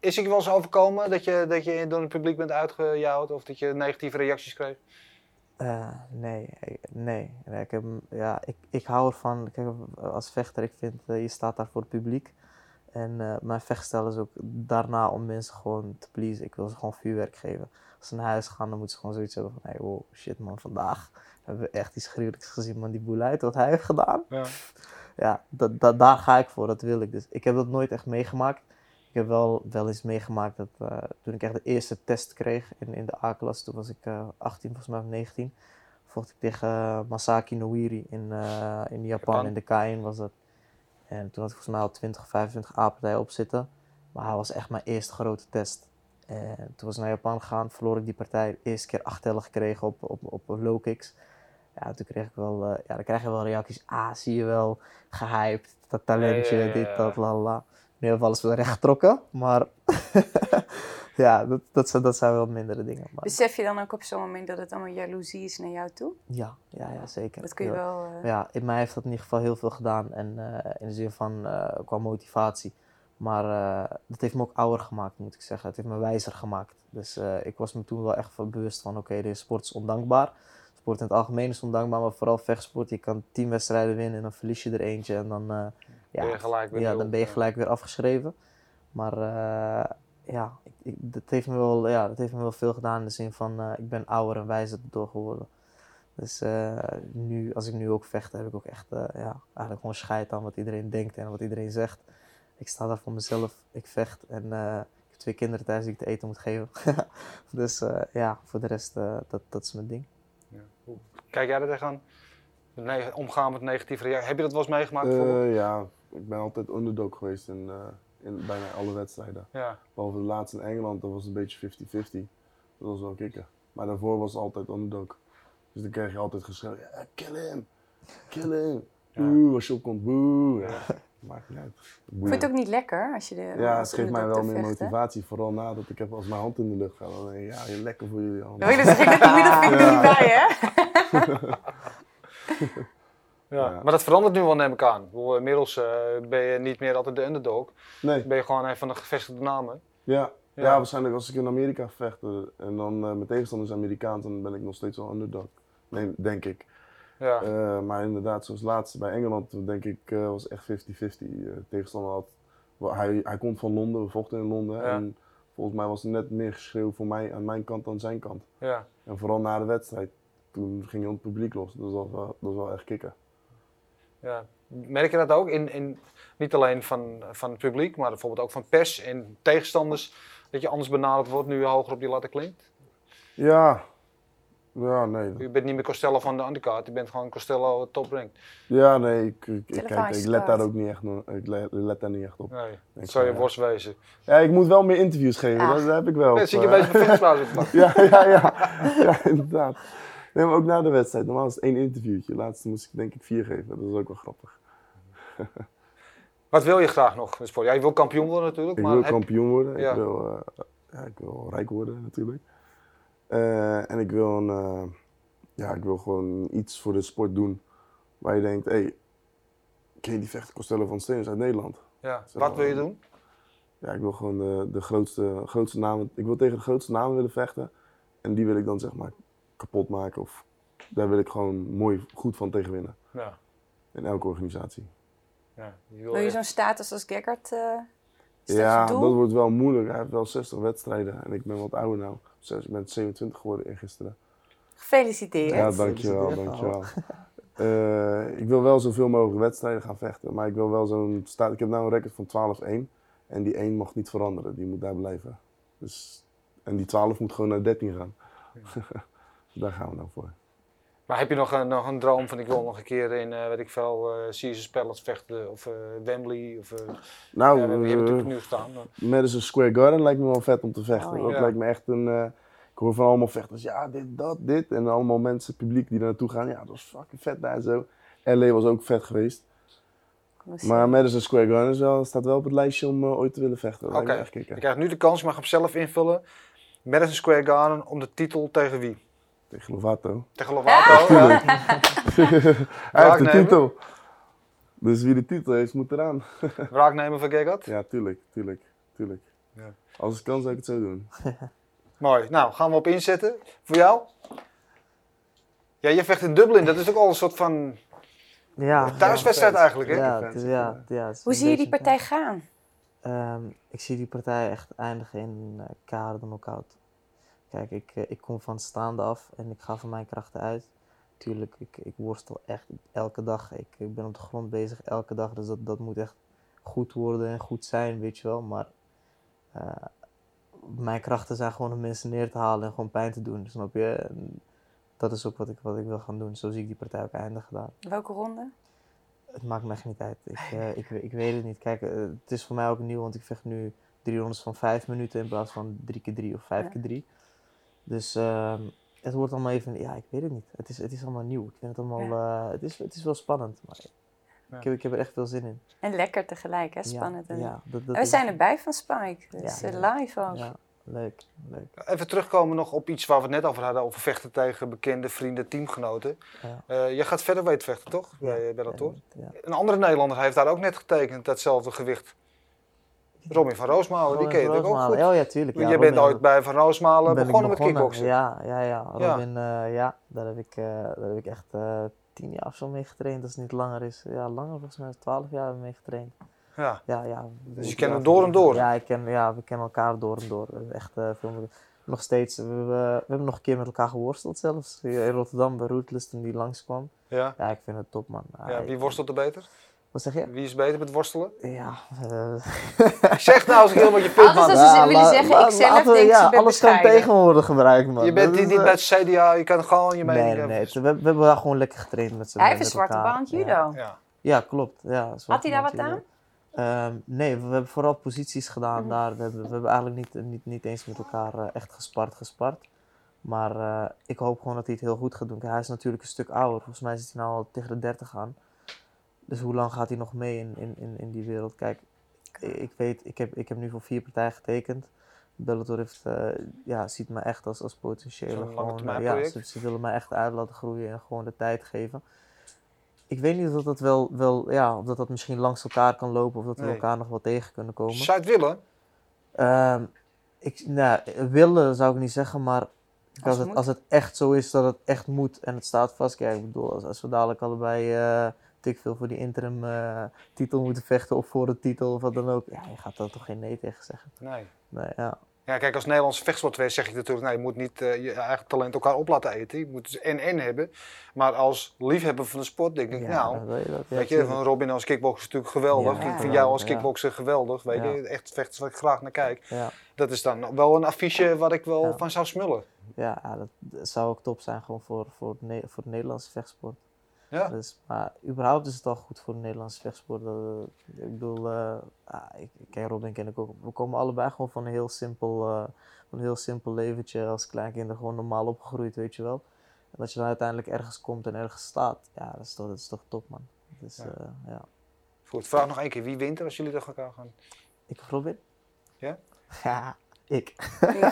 Is ik wel eens overkomen dat je, dat je door het publiek bent uitgejouwd of dat je negatieve reacties kreeg? Eh, nee, nee. nee ik, heb, ja, ik, ik hou ervan, kijk, als vechter, ik vind, je staat daar voor het publiek. En eh, mijn vechtstijl is ook daarna om mensen gewoon te pleasen. Ik wil ze gewoon vuurwerk geven. Als ze naar huis gaan, dan moeten ze gewoon zoiets hebben van, hey, wow, shit man, vandaag hebben we echt iets gruwelijks gezien, man. Die boeleit, wat hij heeft gedaan. Ja. Ja, dat, dat, daar ga ik voor, dat wil ik. Dus ik heb dat nooit echt meegemaakt. Ik heb wel, wel eens meegemaakt dat eh, toen ik echt de eerste test kreeg in, in de A-klas, toen was ik eh 18, volgens mij of 19, vocht ik tegen eh, Masaki Noiri in, in Japan, Japan. in de K1 was dat. En toen had ik volgens mij al 20 of 25 A-partijen op zitten. Maar hij was echt mijn eerste grote test. En toen was ik naar Japan gegaan, verloor ik die partij. Eerste keer acht tellen gekregen op, op, op low kicks. Ja, toen kreeg ik wel, eh, ja, dan krijg je wel reacties. Ah, zie je wel, gehyped, dat talentje, Ja, ja, ja, dit, dat, la la. Nu hebben we alles wel recht getrokken, maar ja, dat, dat, zijn, dat zijn wel mindere dingen. Maar, Besef je dan ook op zo'n moment dat het allemaal jaloezie is naar jou toe? ja, ja, ja, zeker. Dat kun je wel... eh, Ja, in mij heeft dat in ieder geval heel veel gedaan. En eh, in de zin van eh, qua motivatie. Maar eh, dat heeft me ook ouder gemaakt, moet ik zeggen. Het heeft me wijzer gemaakt. Dus eh, ik was me toen wel echt van bewust van: oké, deze sport is ondankbaar. Sport in het algemeen is ondankbaar, maar vooral vechtsport. Je kan tien wedstrijden winnen en dan verlies je er eentje. En dan, eh, ja, Ben je gelijk weer ja, dan ben je gelijk weer afgeschreven. Maar eh, ja, ik, ik, dat, heeft me wel, ja, dat heeft me wel veel gedaan in de zin van: eh, ik ben ouder en wijzer door geworden. Dus eh, nu, als ik nu ook vecht, heb ik ook echt eh, ja, eigenlijk gewoon scheid aan wat iedereen denkt en wat iedereen zegt. Ik sta daar voor mezelf, ik vecht en eh, ik heb twee kinderen thuis die ik te eten moet geven. dus eh, ja, voor de rest, eh, dat, dat is mijn ding. Ja. Kijk jij er tegenaan? Nee, omgaan met negatieve reacties. Heb je dat wel eens meegemaakt? Eh, ja, ik ben altijd underdog geweest in, eh, in bijna alle wedstrijden. ja. Behalve de laatste in Engeland, dat was een beetje 50-50. Dat was wel kicken. Maar daarvoor was het altijd underdog. Dus dan kreeg je altijd geschreeuwd, ja, kill him, kill him. Ja. Boe, als je opkomt, boe. Ja, maakt niet uit. Vond je het ook niet lekker als je de Ja, het geeft mij wel meer motivatie. Vooral nadat ik heb als mijn hand in de lucht ga. Dan denk ik, ja, je lekker voor jullie allemaal. Oh, dat ik net de middelvinger Ja. niet bij, hè? Ja. Ja. Maar dat verandert nu wel, neem ik aan. Inmiddels eh, ben je niet meer altijd de underdog. Nee, Ben je gewoon een van de gevestigde namen. ja. Ja. Ja. waarschijnlijk als ik in Amerika vechten en dan eh mijn tegenstander is Amerikaans, dan ben ik nog steeds wel underdog. Nee, denk ik. Ja. Eh, maar inderdaad, zoals laatste bij Engeland, denk ik, eh, was echt 50-50. Eh, tegenstander had, hij, hij komt van Londen, we vochten in Londen. Ja. En volgens mij was het net meer geschreeuw voor mij aan mijn kant dan zijn kant. Ja. En vooral na de wedstrijd, toen ging je het publiek los. Dus dat was wel, dat was wel echt kicken. Ja. Merk je dat ook? In, in, niet alleen van, van het publiek, maar bijvoorbeeld ook van pers en tegenstanders. Dat je anders benaderd wordt nu je hoger op die ladder klinkt? Ja, ja, nee. Je bent niet meer Costello van de undercard, je bent gewoon Costello top rank. Ja, nee, ik, ik, ik, kijk, ik let daar ook niet echt, ik le- let daar niet echt op. Nee, dat Ik zou je ja. worst wezen. Ja, ik moet wel meer interviews geven, dat, dat heb ik wel. Ja, zie je Eh, van fitnesspauze op Ja, ja, ja. Ja, inderdaad. Nee, maar ook na de wedstrijd. Normaal is het één interviewtje. Laatste moest ik denk ik vier geven. Dat is ook wel grappig. Wat wil je graag nog in de sport? Ja, je wil kampioen worden natuurlijk, Ik maar wil heb- kampioen worden. Ja. Ik, wil, eh, ja, ik wil rijk worden natuurlijk. Eh, en ik wil, een, eh, ja, ik wil gewoon iets voor de sport doen. Waar je denkt, hé, hey, ken je die vechter Costello van Steeners uit Nederland? ja. wat wil je doen? Ja, ik wil gewoon de, de grootste, grootste namen. Ik wil tegen de grootste namen willen vechten. En die wil ik dan zeg maar kapot maken. Of daar wil ik gewoon mooi goed van tegen winnen. Ja. In elke organisatie. Ja, je wil Wil je echt- zo'n status als Gekkert? eh dat ja, dat wordt wel moeilijk. Hij heeft wel 60 wedstrijden. En ik ben wat ouder nou. Ik ben 27 geworden eergisteren. Gefeliciteerd. Ja, dankjewel, dankjewel. Eh ik wil wel zoveel mogelijk wedstrijden gaan vechten. Maar ik wil wel zo'n staat. Ik heb nou een record van 12-1. En die 1 mag niet veranderen. Die moet daar blijven. Dus, en die 12 moet gewoon naar 13 gaan. daar gaan we nou voor. Maar heb je nog een, nog een droom van ik wil nog een keer in, eh weet ik veel, eh Caesars Palace vechten of eh, Wembley of... eh Nou, ja, we hebben natuurlijk nu staan. maar- Madison Square Garden lijkt me wel vet om te vechten. Oh, ja. Dat Ja. lijkt me echt een. eh, ik hoor van allemaal vechters, ja, dit, dat, dit. En allemaal mensen, publiek die er naartoe gaan. Ja, dat was fucking vet daar en zo. LA was ook vet geweest. Maar Madison Square Garden is wel, staat wel op het lijstje om ooit te willen vechten. Oké, kicken. krijgt nu de kans, je mag hem zelf invullen. Madison Square Garden om de titel tegen wie? Tegen Lovato. Tegen Lovato. ja. Hij heeft de titel. Dus wie de titel heeft, moet eraan. Wraak nemen van Gegard. Ja, tuurlijk, tuurlijk, tuurlijk. Ja. Als het kan, zou ik het zo doen. Mooi. Nou, gaan we op inzetten. Voor jou? Ja, je vecht in Dublin. Dat is ook al een soort van Ja, thuiswedstrijd ja, eigenlijk, hè? Ja, het is- ja, ja, het Hoe zie je die partij gaan? Ehm, ik zie die partij echt eindigen in uh, keiharde knockout. Kijk, ik, eh, ik kom van staande af en ik ga van mijn krachten uit. Tuurlijk, ik, ik worstel echt elke dag. Ik, ik ben op de grond bezig elke dag, dus dat, dat moet echt goed worden en goed zijn, weet je wel. Maar eh, mijn krachten zijn gewoon om mensen neer te halen en gewoon pijn te doen, snap je? En dat is ook wat ik, wat ik wil gaan doen. Zo zie ik die partij ook eindigen daar. Welke ronde? Het maakt me echt niet uit. Ik, eh, ik, ik weet het niet. Kijk, het is voor mij ook nieuw, want ik vecht nu drie rondes van vijf minuten in plaats van drie keer drie of vijf Ja. keer drie. Dus ehm, het wordt allemaal even, ja, ik weet het niet. Het is, het is allemaal nieuw. Ik vind het allemaal, eh, het, is, het is wel spannend, maar Ja. ik, heb, ik heb er echt veel zin in. En lekker tegelijk, hè? Ja, Spannend. en- Ja, dat, dat we zijn erbij van Spike. Dus Ja, eh, live ook. Ja, leuk, leuk. Even terugkomen nog op iets waar we het net over hadden. Over vechten tegen bekende vrienden, teamgenoten. Ja. Eh, je gaat verder weet vechten, toch? Ja, Bij Bellator. Ja. Een andere Nederlander heeft daar ook net getekend, datzelfde gewicht. Robin van Roosmalen, die ken je natuurlijk ook goed. Oh ja, tuurlijk. Want ja, jij bent ooit bij Van Roosmalen begonnen met kickboksen. Ja, ja, ja. Ja. Robin, eh, ja, daar heb ik, eh, daar heb ik echt eh, tien jaar of zo mee getraind, als het niet langer is. Ja, langer volgens mij, twaalf jaar mee getraind. Ja. Ja, ja. Dus je kent hem door en door. Ja, ik ken, ja, we kennen elkaar door en door. Echt veel meer- Nog steeds, we, hebben- we hebben nog een keer met elkaar geworsteld zelfs. In Rotterdam bij Rootless toen die langskwam. Ja. Ja, ik vind het top man. Ja, Hij- wie worstelt er beter? Wat zeg je? Wie is beter met worstelen? Ja, eh, Zeg nou als ik helemaal je punt man. als ze ja, willen zeggen, ik zelf laten we- denk ja, alles kan bescheiden. tegen worden gebruikt man. Je bent niet, niet eh, bij het CDA, je kan gewoon je mening Nee, nee, hebben. nee. We, we hebben wel gewoon lekker getraind met z'n Hij heeft een zwarte band Ja. judo. Ja. Ja, klopt. Ja, Had hij daar wat aan? Ehm, nee, we, we hebben vooral posities gedaan Mhm. daar. We hebben, we hebben eigenlijk niet, niet, niet eens met elkaar eh, echt gespart, gespart. Maar eh, ik hoop gewoon dat hij het heel goed gaat doen. Kijk, Hij is natuurlijk een stuk ouder. Volgens mij zit hij nou al tegen de 30 aan. Dus hoe lang gaat hij nog mee in, in, in, in die wereld? Kijk, ik, weet, ik heb, ik heb nu voor vier partijen getekend. Bellator heeft, eh, ja, ziet me echt als, als potentiële. Gewoon, eh, ja, ze, ze willen mij echt uit laten groeien en gewoon de tijd geven. Ik weet niet of dat wel, wel ja, of dat, dat misschien langs elkaar kan lopen of dat we elkaar nog wel tegen kunnen komen. Zou je het willen? Ehm, ik, nou, willen zou ik niet zeggen, maar Als als, het als het echt zo is dat het echt moet en het staat vast. Kijk, ik bedoel, als, als we dadelijk allebei eh tik veel voor die interim eh, titel moeten vechten of voor de titel of wat dan ook. Ja, je gaat daar toch geen nee tegen zeggen. Nee. Nee, ja. Ja, kijk, als Nederlandse vechtsportwer zeg ik natuurlijk, nee, je moet niet eh, je eigen talent elkaar op laten eten. Je moet dus en-en hebben. Maar als liefhebber van de sport denk ik, Ja, nou, wil je dat. Ja, weet je, van Robin als kickboxer is natuurlijk geweldig. Ik vind jou als ja. kickboxer geweldig, weet je. Echt vechters waar ik graag naar kijk. Dat is dan wel een affiche waar ik wel van zou smullen. ja, ja, dat, zou ook top zijn gewoon voor, voor, voor de Nederlandse vechtsport. Ja. Dus, maar überhaupt is het al goed voor de Nederlandse vechtsport. Ik bedoel, eh, ah, ik, ik ken Robin ken ik ook. We komen allebei gewoon van een heel simpel, van een heel simpel leventje als kleinkinderen gewoon normaal opgegroeid, weet je wel. En dat je dan uiteindelijk ergens komt en ergens staat, ja, dat is toch, dat is toch top man. Dus, Ja. ja. ja. Goed, vraag nog één keer, wie wint er als jullie tegen elkaar gaan? Ik of Robin? Ja? Ja, ik.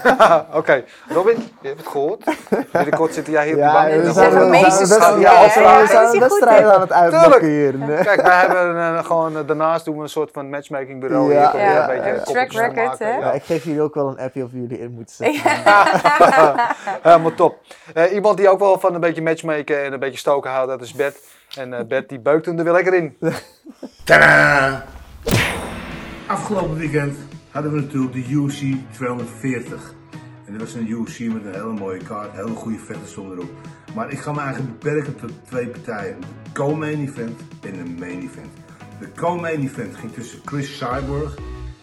Oké, Robin, je hebt het gehoord. Binnenkort zit jij hier op Ja, de bank. we zijn horen we we- meesters gaan van we- jou, ja, hè? ja, we zijn wedstrijden aan het uitblokken hier. Kijk, wij hebben eh, gewoon daarnaast doen we een soort van matchmaking bureau. Ja, hier ja, een beetje Track record, hè? Ja. Ja, ik geef jullie ook wel een appje of jullie in moeten zetten. Helemaal top. Eh, iemand die ook wel van een beetje matchmaken en een beetje stoken houdt, dat is Bert. En eh Bert die beukt hem er weer lekker in. Tadaa! Afgelopen weekend hadden we natuurlijk de UFC 240. En dat was een UFC met een hele mooie kaart, hele goede stonden erop. Maar ik ga me eigenlijk beperken tot twee partijen. De co-main event en de main event. De co-main event ging tussen Chris Cyborg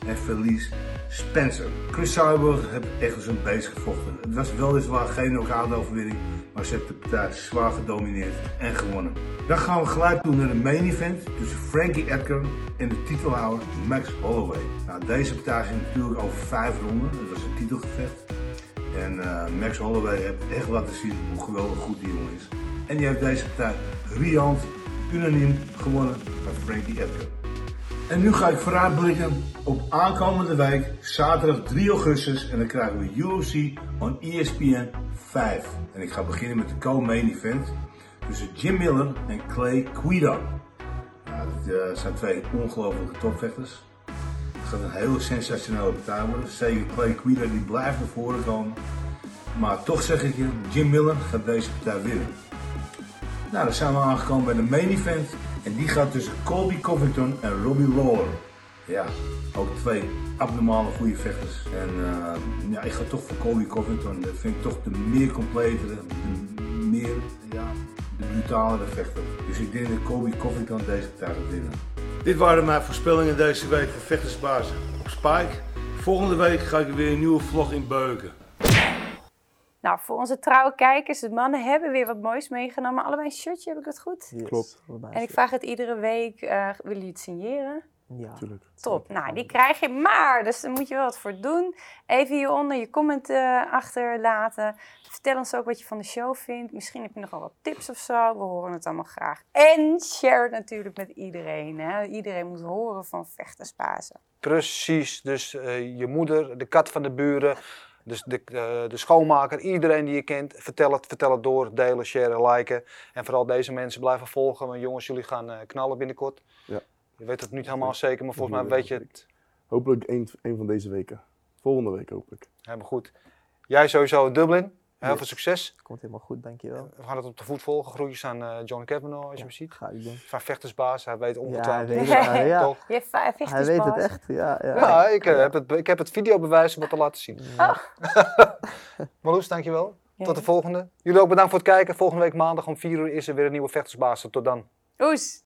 en Felice Spencer. Chris Cyborg heeft echt als een beest gevochten. Het was weliswaar geen knock-out overwinning, maar ze heeft de partij zwaar gedomineerd en gewonnen. Dan gaan we gelijk toe naar de main event tussen Frankie Edgar en de titelhouder Max Holloway. Nou, deze partij ging natuurlijk over vijf ronden, dat was een titelgevecht. En eh, Max Holloway heeft echt laten zien hoe geweldig goed die jongen is. En die heeft deze partij riant, unaniem gewonnen van Frankie Edgar. En nu ga ik vooruitblikken op aankomende week, zaterdag 3 augustus. En dan krijgen we UFC on ESPN 5. En ik ga beginnen met de co-main event tussen Jim Miller en Clay Guida. Nou, dat eh, zijn twee ongelofelijke topvechters. Het gaat een hele sensationele partij worden. Zeker Clay Guida die blijft naar voren komen. Maar toch zeg ik je, Jim Miller gaat deze partij winnen. Nou, dan zijn we aangekomen bij de main event. En die gaat tussen Colby Covington en Robbie Lawler. Ja, ook twee abnormale goede vechters. En eh, ja, ik ga toch voor Colby Covington. Dat vind ik toch de meer completere, de meer, ja, de brutalere vechter. Dus ik denk dat Colby Covington deze partij gaat winnen. Dit waren mijn voorspellingen deze week voor Vechtersbazen op Spike. Volgende week ga ik weer een nieuwe vlog in beuken. Nou, voor onze trouwe kijkers, de mannen hebben weer wat moois meegenomen. Allebei een shirtje, heb ik dat goed? Yes, Klopt. En ik vraag het iedere week, eh willen jullie het signeren? Ja, Natuurlijk. Top, nou die krijg je maar, dus daar moet je wel wat voor doen. Even hieronder je comment eh, achterlaten. Vertel ons ook wat je van de show vindt. Misschien heb je nogal wat tips of zo, we horen het allemaal graag. En share het natuurlijk met iedereen. Hè? Iedereen moet horen van vechtersbazen. Precies, dus eh, je moeder, de kat van de buren, dus de, eh, de schoonmaker, iedereen die je kent, vertel het, vertel het door, delen, sharen, liken. En vooral deze mensen blijven volgen, want jongens, jullie gaan eh, knallen binnenkort. Ja. Je weet het niet helemaal zeker, maar volgens mij weet je het Hopelijk een, een van deze weken. Volgende week hopelijk. helemaal goed. Jij sowieso in Dublin, heel Yes. veel succes. komt helemaal goed, dankjewel. We gaan het op de voet volgen. Groetjes aan eh, John Kavanaugh, als je hem ziet. Ga ik doen. Van vechtersbaas, hij weet Ja, hij ongetwijfeld. weet Ja, ja. Toch? Je hebt vijf Hij weet het echt, ja. ja. Ja, ik, eh, heb het, ik heb het videobewijs om het te laten zien. Ja. Marloes, dankjewel. Ja. Tot de volgende. Jullie ook bedankt voor het kijken. Volgende week maandag om 4 uur is er weer een nieuwe vechtersbaas. Tot dan. Oes!